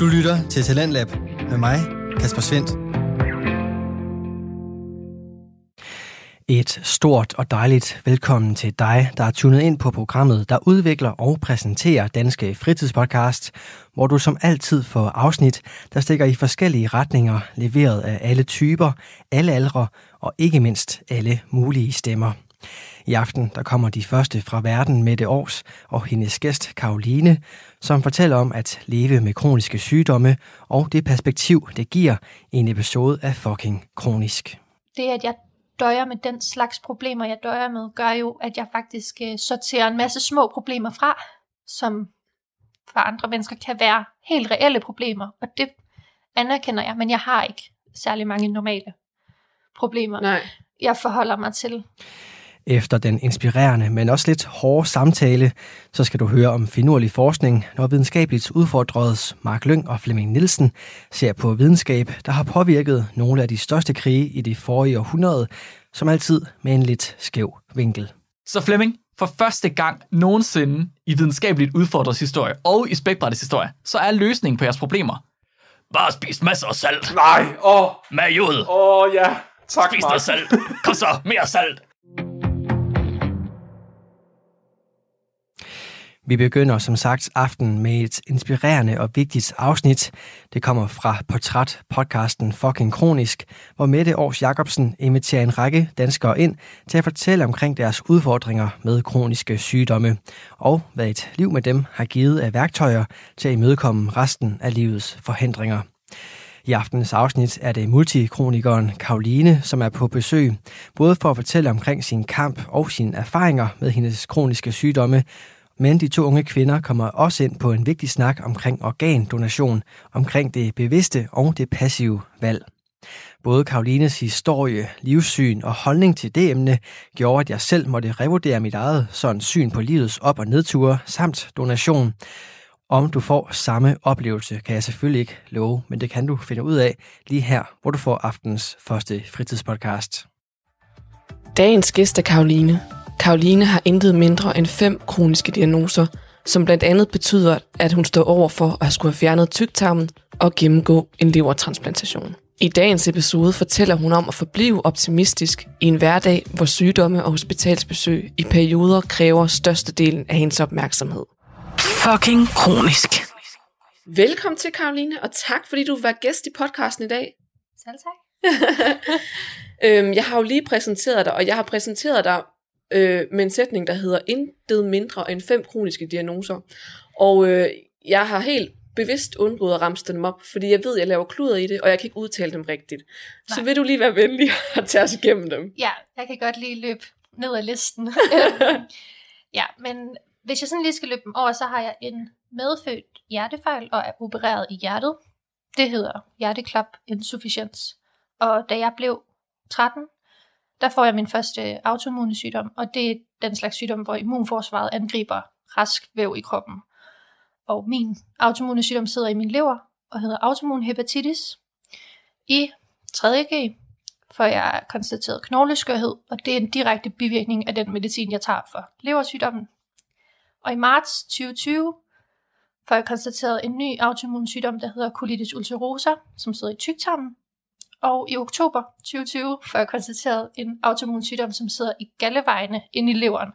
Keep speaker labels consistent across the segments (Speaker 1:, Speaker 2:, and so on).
Speaker 1: Du lytter til Talentlab med mig, Kasper Svendt. Et stort og dejligt velkommen til dig, der er tunet ind på programmet, der udvikler og præsenterer Danske Fritidspodcast, hvor du som altid får afsnit, der stikker i forskellige retninger, leveret af alle typer, alle aldre og ikke mindst alle mulige stemmer. I aften der kommer de første fra verden med det års og hendes gæst Karoline, som fortæller om at leve med kroniske sygdomme og det perspektiv, det giver i en episode af fucking kronisk.
Speaker 2: det, at jeg døjer med den slags problemer, jeg døjer med, gør jo, at jeg faktisk øh, sorterer en masse små problemer fra, som for andre mennesker kan være helt reelle problemer, og det anerkender jeg, men jeg har ikke særlig mange normale problemer,
Speaker 3: Nej.
Speaker 2: jeg forholder mig til.
Speaker 1: Efter den inspirerende, men også lidt hårde samtale, så skal du høre om finurlig forskning, når videnskabeligt udfordredes Mark Lyng og Flemming Nielsen ser på videnskab, der har påvirket nogle af de største krige i det forrige århundrede, som altid med en lidt skæv vinkel.
Speaker 4: Så Flemming, for første gang nogensinde i videnskabeligt udfordret historie og i spækbrættets historie, så er løsningen på jeres problemer. Bare spis masser af salt.
Speaker 5: Nej, åh,
Speaker 4: Med jod.
Speaker 5: åh ja. Tak,
Speaker 4: Spis
Speaker 5: Mark.
Speaker 4: noget salt. Kom så, mere salt.
Speaker 1: Vi begynder som sagt aften med et inspirerende og vigtigt afsnit. Det kommer fra Portræt-podcasten Fucking Kronisk, hvor Mette Års Jacobsen inviterer en række danskere ind til at fortælle omkring deres udfordringer med kroniske sygdomme, og hvad et liv med dem har givet af værktøjer til at imødekomme resten af livets forhindringer. I aftenens afsnit er det multikronikeren Karoline, som er på besøg, både for at fortælle omkring sin kamp og sine erfaringer med hendes kroniske sygdomme, men de to unge kvinder kommer også ind på en vigtig snak omkring organdonation, omkring det bevidste og det passive valg. Både Karolines historie, livssyn og holdning til det emne gjorde, at jeg selv måtte revurdere mit eget sådan syn på livets op- og nedture samt donation. Om du får samme oplevelse, kan jeg selvfølgelig ikke love, men det kan du finde ud af lige her, hvor du får aftens første fritidspodcast.
Speaker 3: Dagens gæst er Karoline. Karoline har intet mindre end fem kroniske diagnoser, som blandt andet betyder, at hun står over for at skulle have fjernet tyktarmen og gennemgå en levertransplantation. I dagens episode fortæller hun om at forblive optimistisk i en hverdag, hvor sygdomme og hospitalsbesøg i perioder kræver størstedelen af hendes opmærksomhed.
Speaker 6: Fucking kronisk.
Speaker 3: Velkommen til, Karoline, og tak fordi du var gæst i podcasten i dag.
Speaker 2: Selv tak.
Speaker 3: Øhm, jeg har jo lige præsenteret dig, og jeg har præsenteret dig øh, med en sætning, der hedder intet mindre end fem kroniske diagnoser. Og øh, jeg har helt bevidst undgået at ramse dem op, fordi jeg ved, at jeg laver kluder i det, og jeg kan ikke udtale dem rigtigt. Nej. Så vil du lige være venlig at tage os igennem dem.
Speaker 2: Ja, jeg kan godt lige løbe ned ad listen. ja, men hvis jeg sådan lige skal løbe dem over, så har jeg en medfødt hjertefejl og er opereret i hjertet. Det hedder hjerteklap insufficiens. Og da jeg blev 13, der får jeg min første øh, autoimmune sygdom, og det er den slags sygdom, hvor immunforsvaret angriber rask væv i kroppen. Og min autoimmune sygdom sidder i min lever og hedder autoimmun hepatitis. I 3.G får jeg konstateret knogleskørhed, og det er en direkte bivirkning af den medicin, jeg tager for leversygdommen. Og i marts 2020 får jeg konstateret en ny autoimmun sygdom, der hedder colitis ulcerosa, som sidder i tyktarmen. Og i oktober 2020 får jeg konstateret en autoimmun sygdom, som sidder i gallevejene inde i leveren,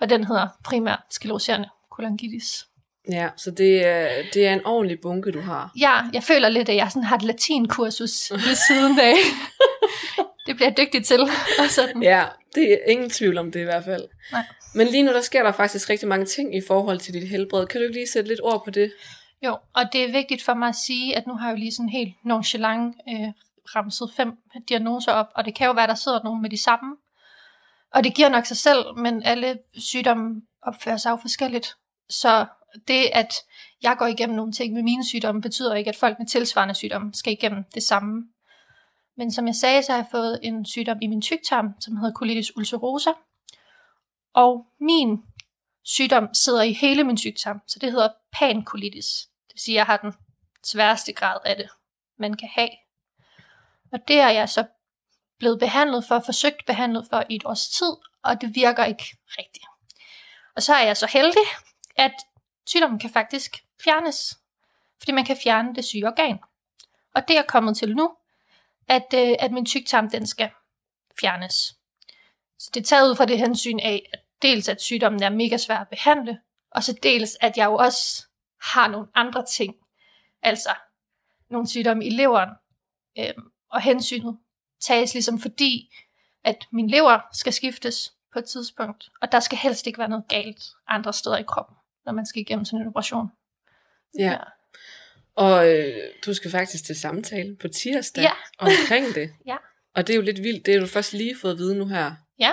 Speaker 2: og den hedder primært skleroserende cholangitis.
Speaker 3: Ja, så det er, det er en ordentlig bunke, du har.
Speaker 2: Ja, jeg føler lidt, at jeg sådan har et latinkursus ved siden af. det bliver jeg dygtig til. Og sådan.
Speaker 3: Ja, det er ingen tvivl om det i hvert fald.
Speaker 2: Nej.
Speaker 3: Men lige nu, der sker der faktisk rigtig mange ting i forhold til dit helbred. Kan du ikke lige sætte lidt ord på det?
Speaker 2: Jo, og det er vigtigt for mig at sige, at nu har jeg jo lige sådan helt nonchalant øh, ramset fem diagnoser op, og det kan jo være, der sidder nogen med de samme. Og det giver nok sig selv, men alle sygdomme opfører sig jo forskelligt. Så det, at jeg går igennem nogle ting med mine sygdomme, betyder ikke, at folk med tilsvarende sygdomme skal igennem det samme. Men som jeg sagde, så har jeg fået en sygdom i min tyktarm, som hedder colitis ulcerosa. Og min sygdom sidder i hele min tyktarm, så det hedder pankolitis. Det vil sige, at jeg har den sværeste grad af det, man kan have. Og det er jeg så blevet behandlet for, forsøgt behandlet for i et års tid, og det virker ikke rigtigt. Og så er jeg så heldig, at sygdommen kan faktisk fjernes. fordi man kan fjerne det syge organ. Og det er kommet til nu, at, øh, at min tyktarm den skal fjernes. Så det er taget ud fra det hensyn af, at dels at sygdommen er mega svær at behandle, og så dels at jeg jo også har nogle andre ting, altså nogle sygdomme i leveren, øh, og hensynet tages ligesom fordi, at min lever skal skiftes på et tidspunkt, og der skal helst ikke være noget galt andre steder i kroppen, når man skal igennem sådan en operation.
Speaker 3: Ja. Og øh, du skal faktisk til samtale på tirsdag
Speaker 2: Ja.
Speaker 3: omkring det.
Speaker 2: Ja.
Speaker 3: Og det er jo lidt vildt. Det er du først lige fået at vide nu her.
Speaker 2: Ja,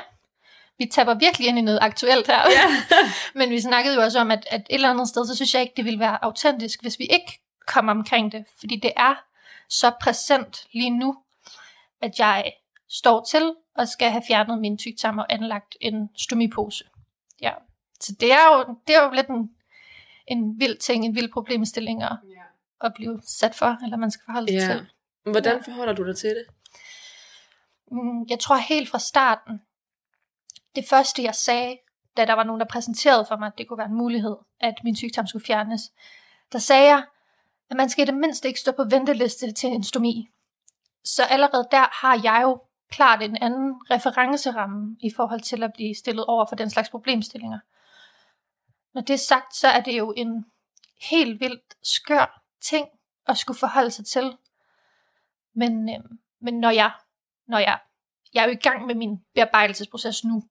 Speaker 2: vi tapper virkelig ind i noget aktuelt her.
Speaker 3: Ja.
Speaker 2: Men vi snakkede jo også om, at, at et eller andet sted, så synes jeg ikke, det ville være autentisk, hvis vi ikke kom omkring det. Fordi det er så præsent lige nu, at jeg står til og skal have fjernet min tyktarm og anlagt en stomipose. Ja. Så det er jo, det er jo lidt en, en vild ting, en vild problemstilling at, at blive sat for, eller man skal forholde sig
Speaker 3: ja.
Speaker 2: til.
Speaker 3: Hvordan forholder du dig til det?
Speaker 2: Mm, Jeg tror helt fra starten, det første jeg sagde, da der var nogen, der præsenterede for mig, at det kunne være en mulighed, at min sygdom skulle fjernes, der sagde jeg, at man skal i det mindste ikke stå på venteliste til en stomi. Så allerede der har jeg jo klart en anden referenceramme i forhold til at blive stillet over for den slags problemstillinger. Når det er sagt, så er det jo en helt vildt skør ting at skulle forholde sig til. Men, øh, men når jeg når jeg, jeg er jo i gang med min bearbejdelsesproces nu,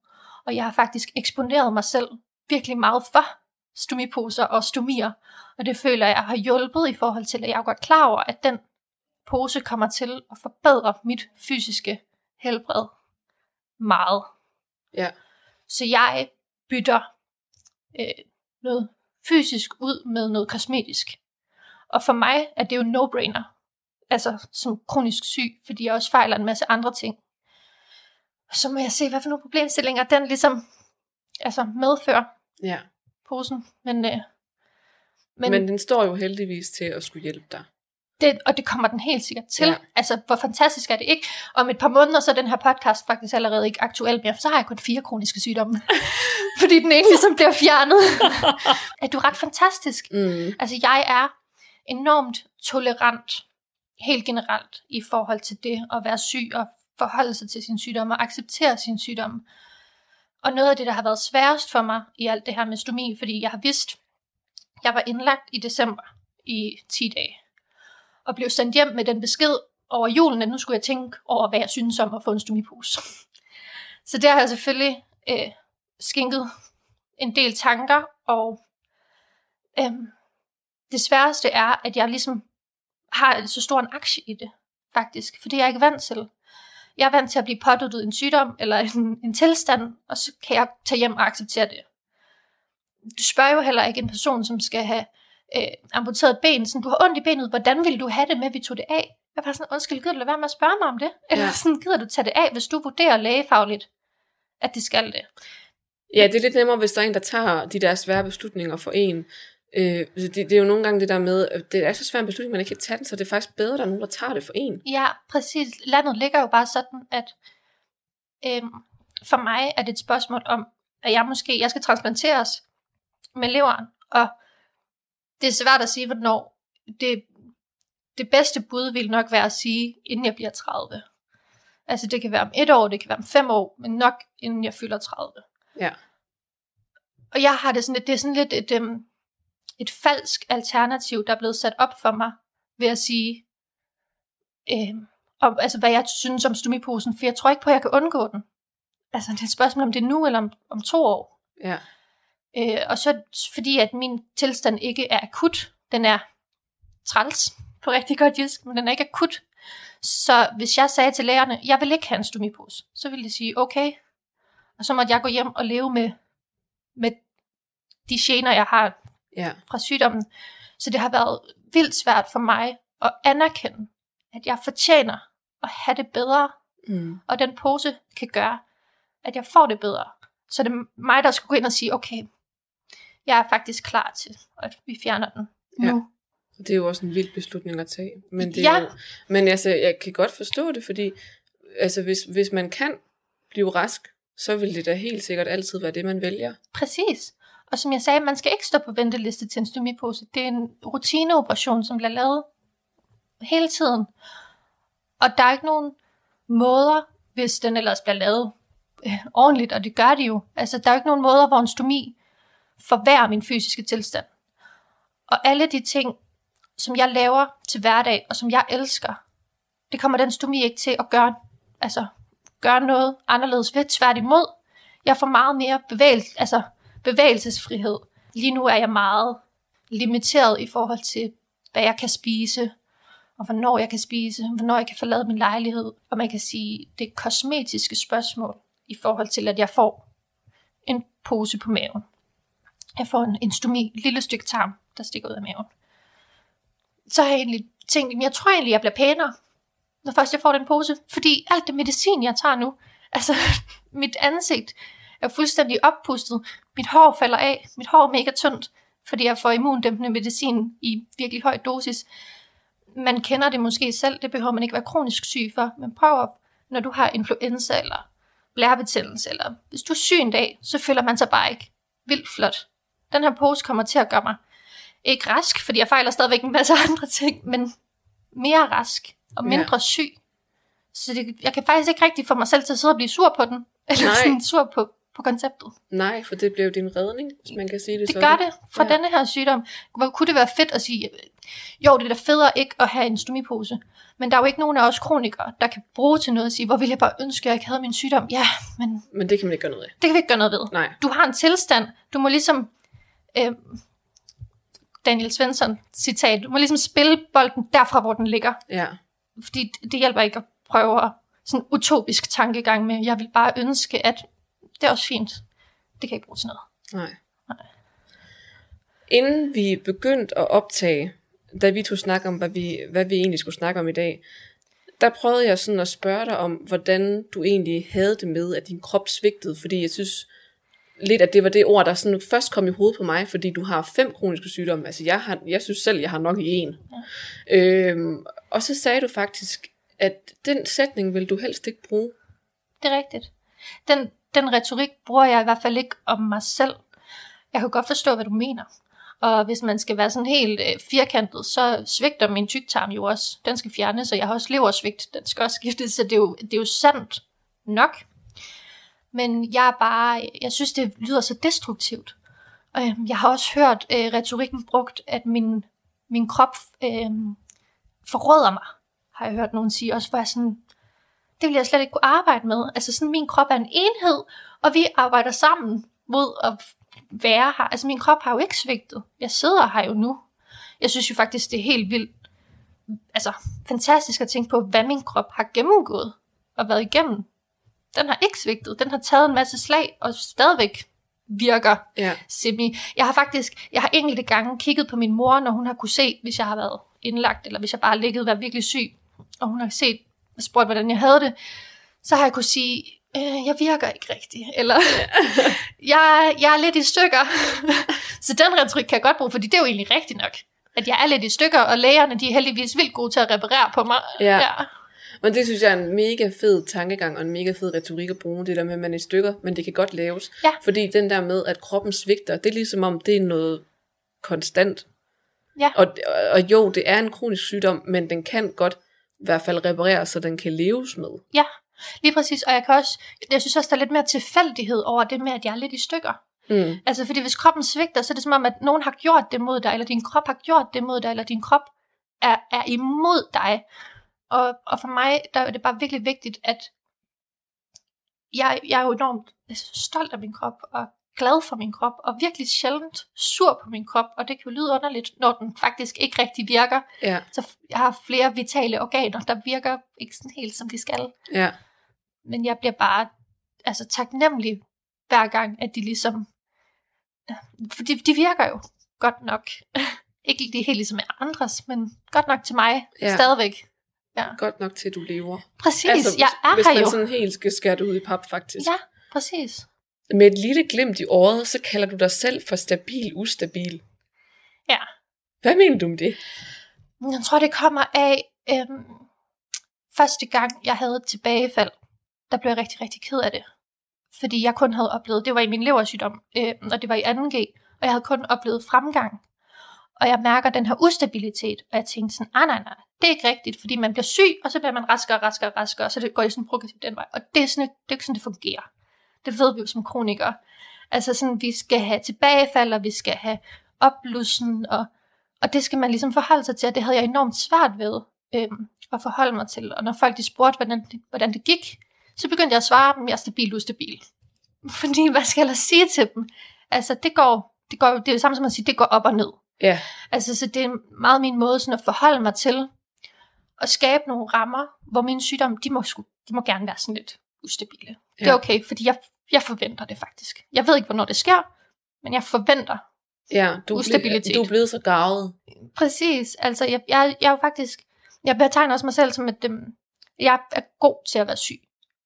Speaker 2: og jeg har faktisk eksponeret mig selv virkelig meget for stomiposer og stomier, og det føler jeg har hjulpet i forhold til, at jeg er godt klar over, at den pose kommer til at forbedre mit fysiske helbred meget.
Speaker 3: Ja.
Speaker 2: Så jeg bytter øh, noget fysisk ud med noget kosmetisk. Og for mig er det jo no-brainer altså som kronisk syg, fordi jeg også fejler en masse andre ting. Og så må jeg se, hvad for nogle problemstillinger den ligesom altså medfører
Speaker 3: Ja.
Speaker 2: Posen. Men, øh,
Speaker 3: Men,
Speaker 2: men,
Speaker 3: den står jo heldigvis til at skulle hjælpe dig.
Speaker 2: det, og det kommer den helt sikkert til.
Speaker 3: Ja.
Speaker 2: Altså, hvor fantastisk er det ikke? Om et par måneder, så er den her podcast faktisk allerede ikke aktuel mere, for så har jeg kun fire kroniske sygdomme. fordi den ene ligesom bliver fjernet. er du ret fantastisk?
Speaker 3: Mm.
Speaker 2: Altså, jeg er enormt tolerant, helt generelt, i forhold til det at være syg og forholde sig til sin sygdom og acceptere sin sygdom. Og noget af det, der har været sværest for mig i alt det her med stomi, fordi jeg har vidst, jeg var indlagt i december i 10 dage, og blev sendt hjem med den besked over julen, at nu skulle jeg tænke over, hvad jeg synes om at få en stomipose. Så der har jeg selvfølgelig øh, skinket en del tanker, og øh, det sværeste er, at jeg ligesom har så stor en aktie i det, faktisk. For det er jeg ikke vant til. Jeg er vant til at blive påduttet en sygdom eller en, en tilstand, og så kan jeg tage hjem og acceptere det. Du spørger jo heller ikke en person, som skal have øh, amputeret et ben, sådan, du har ondt i benet, hvordan ville du have det med, at vi tog det af? Jeg var sådan, undskyld, gider du lade være med at spørge mig om det? Eller
Speaker 3: Ja.
Speaker 2: sådan, gider du tage det af, hvis du vurderer lægefagligt, at det skal det?
Speaker 3: Ja, det er lidt nemmere, hvis der er en, der tager de der svære beslutninger for en. Øh, det, det er jo nogle gange det der med, det er så svær en beslutning, man ikke kan tage den, så det er faktisk bedre, at der er nogen, der tager det for en.
Speaker 2: Ja, præcis. Landet ligger jo bare sådan, at øhm, for mig er det et spørgsmål om, at jeg måske, jeg skal transplanteres med leveren, og det er svært at sige, hvornår. Det, det bedste bud vil nok være at sige, inden jeg bliver 30. Altså det kan være om et år, det kan være om fem år, men nok inden jeg fylder 30.
Speaker 3: Ja.
Speaker 2: Og jeg har det sådan lidt, det er sådan lidt et, øhm, et falsk alternativ, der er blevet sat op for mig, ved at sige, øhm, om, altså hvad jeg synes om stomiposen, for jeg tror ikke på, at jeg kan undgå den. Altså det er et spørgsmål, om det er nu eller om, om to år.
Speaker 3: Ja.
Speaker 2: Øh, og så fordi, at min tilstand ikke er akut, den er træls på rigtig godt jysk, men den er ikke akut. Så hvis jeg sagde til lærerne, jeg vil ikke have en stomipose, så ville de sige, okay. Og så måtte jeg gå hjem og leve med, med de gener, jeg har
Speaker 3: Ja.
Speaker 2: fra sygdommen. Så det har været vildt svært for mig at anerkende, at jeg fortjener at have det bedre,
Speaker 3: Mm.
Speaker 2: og den pose kan gøre, at jeg får det bedre. Så det er mig, der skulle gå ind og sige, okay, jeg er faktisk klar til, at vi fjerner den
Speaker 3: Ja.
Speaker 2: nu.
Speaker 3: Det er jo også en vild beslutning at tage. Men, det er
Speaker 2: Ja.
Speaker 3: jo, men altså, jeg kan godt forstå det, fordi altså, hvis, hvis man kan blive rask, så vil det da helt sikkert altid være det, man vælger.
Speaker 2: Præcis. Og som jeg sagde, man skal ikke stå på venteliste til en stomipose. Det er en rutineoperation, som bliver lavet hele tiden. Og der er ikke nogen måder, hvis den ellers bliver lavet øh, ordentligt, og det gør det jo. Altså, der er ikke nogen måder, hvor en stomi forværrer min fysiske tilstand. Og alle de ting, som jeg laver til hverdag, og som jeg elsker, det kommer den stomi ikke til at gøre, altså, gøre noget anderledes ved. Tværtimod, jeg får meget mere bevægelse, altså, bevægelsesfrihed. Lige nu er jeg meget limiteret i forhold til, hvad jeg kan spise, og hvornår jeg kan spise, hvornår jeg kan forlade min lejlighed. Og man kan sige, det er kosmetiske spørgsmål i forhold til, at jeg får en pose på maven. Jeg får en, en stomi, et lille stykke tarm, der stikker ud af maven. Så har jeg egentlig tænkt, jeg tror egentlig, jeg bliver pænere, når først jeg får den pose. Fordi alt det medicin, jeg tager nu, altså mit ansigt er fuldstændig oppustet. Mit hår falder af. Mit hår er mega tyndt, fordi jeg får immundæmpende medicin i virkelig høj dosis. Man kender det måske selv, det behøver man ikke være kronisk syg for, men prøv op, når du har influenza eller blærebetændelse, eller hvis du er syg en dag, så føler man sig bare ikke vildt flot. Den her pose kommer til at gøre mig ikke rask, fordi jeg fejler stadigvæk en masse andre ting, men mere rask og mindre ja. syg. Så det, jeg kan faktisk ikke rigtig få mig selv til at sidde og blive sur på den, eller
Speaker 3: Nej.
Speaker 2: sådan sur på, på konceptet.
Speaker 3: Nej, for det blev din redning, hvis man kan sige det,
Speaker 2: Det
Speaker 3: sådan.
Speaker 2: gør det for
Speaker 3: Ja.
Speaker 2: denne her sygdom. Hvor kunne det være fedt at sige, jo, det er da federe ikke at have en stomipose, men der er jo ikke nogen af os kronikere, der kan bruge til noget at sige, hvor ville jeg bare ønske, at jeg ikke havde min sygdom. Ja, men
Speaker 3: Men det kan man ikke gøre noget af.
Speaker 2: det kan vi ikke gøre noget ved.
Speaker 3: Nej.
Speaker 2: Du har en tilstand, du må ligesom, øh, Daniel Svensson citat, du må ligesom spille bolden derfra, hvor den ligger.
Speaker 3: Ja.
Speaker 2: Fordi det hjælper ikke at prøve at sådan utopisk tankegang med, jeg vil bare ønske, at det er også fint. Det kan jeg ikke bruge til noget.
Speaker 3: Nej. Inden vi begyndte at optage, da vi to snakke om, hvad vi, hvad vi egentlig skulle snakke om i dag, der prøvede jeg sådan at spørge dig om, hvordan du egentlig havde det med, at din krop svigtede, fordi jeg synes lidt, at det var det ord, der sådan først kom i hovedet på mig, fordi du har fem kroniske sygdomme. Altså jeg, har, jeg synes selv, jeg har nok i en. Ja. Øhm, og så sagde du faktisk, at den sætning vil du helst ikke bruge.
Speaker 2: Det er rigtigt. Den, den retorik bruger jeg i hvert fald ikke om mig selv. Jeg kan godt forstå, hvad du mener. Og hvis man skal være sådan helt øh, firkantet, så svigter min tyktarm jo også. Den skal fjernes, og jeg har også leversvigt. Den skal også skiftes, så det er jo, det er jo sandt nok. Men jeg er bare, jeg synes, det lyder så destruktivt. Og øh, jeg har også hørt øh, retorikken brugt, at min, min krop øh, forråder mig. Har jeg hørt nogen sige også, hvor jeg sådan, det vil jeg slet ikke kunne arbejde med. Altså sådan, min krop er en enhed, og vi arbejder sammen mod at være her. Altså min krop har jo ikke svigtet. Jeg sidder her jo nu. Jeg synes jo faktisk, det er helt vildt, altså fantastisk at tænke på, hvad min krop har gennemgået og været igennem. Den har ikke svigtet. Den har taget en masse slag og stadigvæk virker
Speaker 3: Ja.
Speaker 2: semi. Jeg har faktisk, jeg har enkelte gange kigget på min mor, når hun har kunne se, hvis jeg har været indlagt, eller hvis jeg bare har ligget og været virkelig syg, og hun har set og spurgt, hvordan jeg havde det, så har jeg kunne sige, øh, jeg virker ikke rigtigt, eller jeg, jeg er lidt i stykker. så den retorik kan jeg godt bruge, fordi det er jo egentlig rigtigt nok, at jeg er lidt i stykker, og lægerne de er heldigvis vildt gode til at reparere på mig.
Speaker 3: Ja.
Speaker 2: ja.
Speaker 3: Men det synes jeg er en mega fed tankegang og en mega fed retorik at bruge, det der med, at man er i stykker, men det kan godt laves.
Speaker 2: Ja.
Speaker 3: Fordi den der med, at kroppen svigter, det er ligesom om, det er noget konstant.
Speaker 2: Ja.
Speaker 3: Og, og jo, det er en kronisk sygdom, men den kan godt i hvert fald repareres, så den kan leves med.
Speaker 2: Ja, lige præcis. Og jeg kan også, jeg synes også, der er lidt mere tilfældighed over det med, at jeg er lidt i stykker.
Speaker 3: Mm.
Speaker 2: Altså, fordi hvis kroppen svigter, så er det som om, at nogen har gjort det mod dig, eller din krop har gjort det mod dig, eller din krop er, er imod dig. Og, og for mig, der er det bare virkelig vigtigt, at jeg, jeg er jo enormt stolt af min krop, og glad for min krop, og virkelig sjældent sur på min krop, og det kan jo lyde underligt, når den faktisk ikke rigtig virker.
Speaker 3: Ja,
Speaker 2: Så jeg har flere vitale organer, der virker ikke sådan helt, som de skal.
Speaker 3: ja,
Speaker 2: Men jeg bliver bare altså, taknemmelig hver gang, at de ligesom... For de, de virker jo godt nok. ikke lige helt ligesom andres, men godt nok til mig
Speaker 3: Ja.
Speaker 2: ja. stadigvæk.
Speaker 3: godt nok til, at du lever.
Speaker 2: Præcis, altså, jeg er
Speaker 3: hvis
Speaker 2: her
Speaker 3: man
Speaker 2: jo.
Speaker 3: sådan helt skal skære det ud i pap, faktisk.
Speaker 2: Ja, præcis.
Speaker 3: Med et lille glimt i året, så kalder du dig selv for stabil, ustabil.
Speaker 2: Ja.
Speaker 3: Hvad mener du med det?
Speaker 2: Jeg tror, det kommer af øhm, første gang, jeg havde et tilbagefald. Der blev jeg rigtig, rigtig ked af det. Fordi jeg kun havde oplevet, det var i min leversygdom, øh, og det var i 2G. og jeg havde kun oplevet fremgang. Og jeg mærker den her ustabilitet, og jeg tænkte sådan, ah nej, nej, det er ikke rigtigt, fordi man bliver syg, og så bliver man raskere og raskere og raskere, og så det går det sådan progressivt den vej. Og det er, sådan, det er ikke sådan, det fungerer. Det ved vi jo som kronikere. Altså sådan, vi skal have tilbagefald, og vi skal have opblussen, og, og det skal man ligesom forholde sig til, og det havde jeg enormt svært ved øhm, at forholde mig til. Og når folk de spurgte, hvordan, hvordan det gik, så begyndte jeg at svare dem, jeg er stabil, ustabil. Fordi, hvad skal jeg sige til dem? Altså, det går, det går, det er det samme som at sige, det går op og ned.
Speaker 3: Ja.
Speaker 2: Altså, så det er meget min måde sådan at forholde mig til, at skabe nogle rammer, hvor mine sygdomme, de må, de må gerne være sådan lidt ustabile. Ja. Det er okay, fordi jeg, jeg forventer det faktisk. Jeg ved ikke, hvornår det sker, men jeg forventer.
Speaker 3: Ja, du,
Speaker 2: Ustabilitet.
Speaker 3: ble- du er blevet så gavet.
Speaker 2: Præcis, altså jeg, jeg, jeg er jo faktisk, jeg betegner også mig selv som, at øhm, jeg er god til at være syg.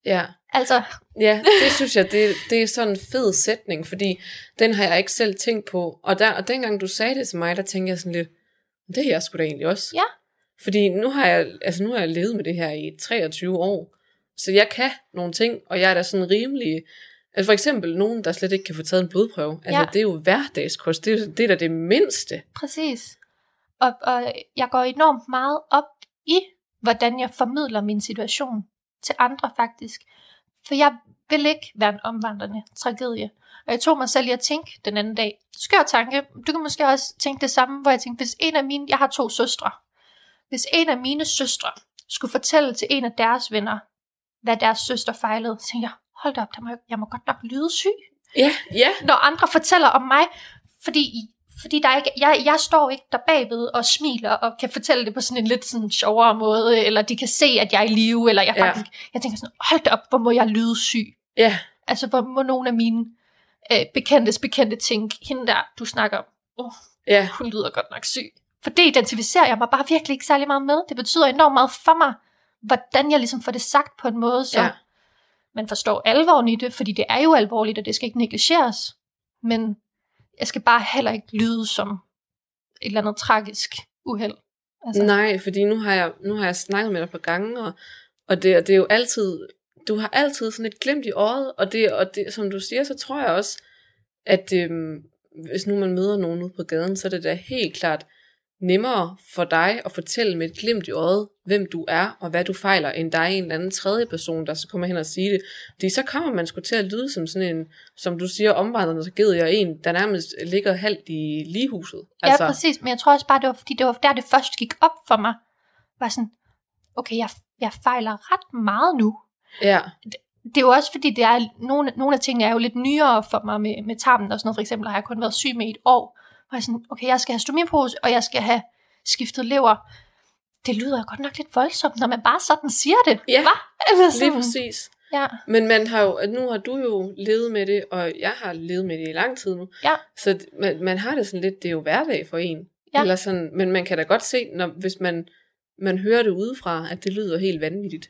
Speaker 3: Ja.
Speaker 2: Altså,
Speaker 3: Ja, det synes jeg, det, det er sådan en fed sætning, fordi den har jeg ikke selv tænkt på. Og, der, og dengang du sagde det til mig, der tænkte jeg sådan lidt, det er jeg sgu da egentlig også.
Speaker 2: Ja.
Speaker 3: Fordi nu har, jeg, altså nu har jeg levet med det her i 23 år, så jeg kan nogle ting, og jeg er da sådan rimelig... Altså for eksempel nogen, der slet ikke kan få taget en blodprøve. Altså
Speaker 2: Ja.
Speaker 3: det er jo hverdagskost, det er, det er da det mindste.
Speaker 2: præcis. Og, og jeg går enormt meget op i, hvordan jeg formidler min situation til andre faktisk. For jeg vil ikke være en omvandrende tragedie. Og jeg tog mig selv i at tænke den anden dag. Skør tanke. Du kan måske også tænke det samme, hvor jeg tænkte, hvis en af mine, jeg har to søstre. Hvis en af mine søstre skulle fortælle til en af deres venner, hvad deres søster fejlede, så tænkte jeg, hold da op, der må, jeg- må godt nok lyde syg
Speaker 3: Ja, ja,
Speaker 2: når andre fortæller om mig, fordi, fordi der er ikke, jeg, jeg står ikke der bagved og smiler og kan fortælle det på sådan en lidt sådan sjovere måde, eller de kan se, at jeg er i live, eller jeg
Speaker 3: Ja.
Speaker 2: faktisk, jeg tænker sådan, hold op, hvor må jeg lyde syg.
Speaker 3: ja,
Speaker 2: Altså, hvor må nogle af mine øh, bekendtes bekendte tænke, hende der, du snakker om, oh,
Speaker 3: ja,
Speaker 2: hun lyder godt nok syg. For det identificerer jeg mig bare virkelig ikke særlig meget med. Det betyder enormt meget for mig, hvordan jeg ligesom får det sagt på en måde, så
Speaker 3: ja
Speaker 2: man forstår alvoren i det, fordi det er jo alvorligt, og det skal ikke negligeres. Men jeg skal bare heller ikke lyde som et eller andet tragisk uheld. Altså,
Speaker 3: Nej, fordi nu har jeg, nu har jeg snakket med dig på gange, og, og, det, og det er jo altid, du har altid sådan et glimt i øjet, og det, og det, som du siger, så tror jeg også, at øhm, hvis nu man møder nogen ude på gaden, så er det da helt klart nemmere for dig at fortælle med et glimt i øjet, hvem du er, og hvad du fejler, end der er en eller anden tredje person, der så kommer hen og sige det. Fordi så kommer man sgu til at lyde som sådan en, som du siger, omvandrende tragedie, og en, der nærmest ligger halvt i ligehuset.
Speaker 2: altså. Ja, præcis. Men jeg tror også bare, det var, fordi det var der, det først gik op for mig. Var sådan, okay, jeg, jeg fejler ret meget nu.
Speaker 3: ja,
Speaker 2: det er jo også fordi, det er, nogle, nogle af tingene er jo lidt nyere for mig med, med tarmen og sådan noget. For eksempel har jeg kun været syg med et år. Og jeg sådan, okay, jeg skal have stomipose, og jeg skal have skiftet lever. Det lyder godt nok lidt voldsomt, når man bare sådan siger det.
Speaker 3: Ja,
Speaker 2: Hva? Eller
Speaker 3: lige
Speaker 2: sådan.
Speaker 3: præcis.
Speaker 2: Ja,
Speaker 3: Men man har jo, nu har du jo levet med det, og jeg har levet med det i lang tid nu.
Speaker 2: Ja.
Speaker 3: Så man, man har det sådan lidt, det er jo hverdag for en.
Speaker 2: Ja.
Speaker 3: Eller sådan, men man kan da godt se, når, hvis man, man hører det udefra, at det lyder helt vanvittigt.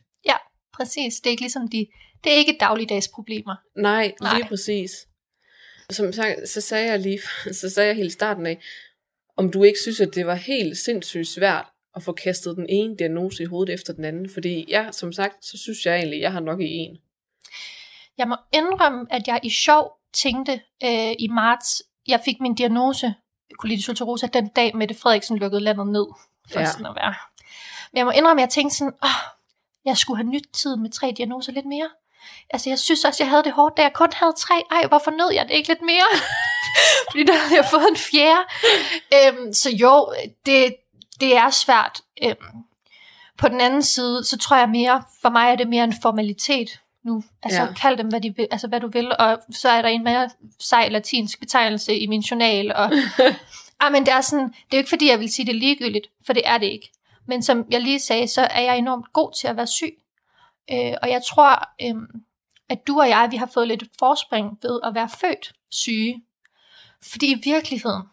Speaker 2: præcis. Det er ikke ligesom de, det er ikke dagligdags problemer.
Speaker 3: Nej, lige
Speaker 2: Nej.
Speaker 3: præcis. Som sagt, så sagde jeg lige, så sagde jeg helt starten af, om du ikke synes, at det var helt sindssygt svært at få kastet den ene diagnose i hovedet efter den anden. Fordi jeg, som sagt, så synes jeg egentlig, jeg har nok i en.
Speaker 2: Jeg må indrømme, at jeg i sjov tænkte øh, i marts, jeg fik min diagnose, colitis ulcerosa, den dag Mette Frederiksen lukkede landet ned, for
Speaker 3: Ja.
Speaker 2: sådan at være. Men jeg må indrømme, at jeg tænkte sådan, åh, jeg skulle have nyt tiden med tre diagnoser lidt mere. Altså, jeg synes også, jeg havde det hårdt, da jeg kun havde tre. Ej, hvorfor nød jeg det ikke lidt mere? Fordi der havde jeg fået en fjerde. Øhm, så jo, det, det er svært. Øhm, på den anden side, så tror jeg mere, for mig er det mere en formalitet nu. Altså,
Speaker 3: Ja.
Speaker 2: kald dem, hvad, de vil, altså, hvad du vil, og så er der en mere sej latinsk betegnelse i min journal. Og, ah, men det er sådan, det er jo ikke fordi, jeg vil sige det er ligegyldigt, for det er det ikke. Men som jeg lige sagde, så er jeg enormt god til at være syg. Øh, og jeg tror, øh, at du og jeg, vi har fået lidt forspring ved at være født syge. Fordi i virkeligheden,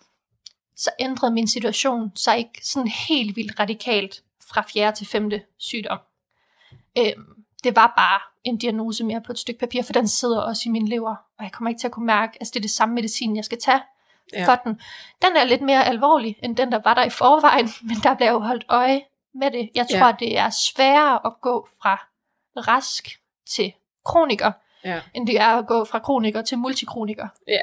Speaker 2: så ændrede min situation sig ikke sådan helt vildt radikalt fra 4. til 5. sygdom. Øhm, det var bare en diagnose mere på et stykke papir, for den sidder også i min lever, og jeg kommer ikke til at kunne mærke, altså det er det samme medicin, jeg skal tage
Speaker 3: Ja.
Speaker 2: for den. Den er lidt mere alvorlig, end den, der var der i forvejen, men der bliver jo holdt øje med det. Jeg tror,
Speaker 3: ja.
Speaker 2: det er sværere at gå fra rask til kroniker,
Speaker 3: Ja.
Speaker 2: end det er at gå fra kroniker til multikroniker.
Speaker 3: Ja.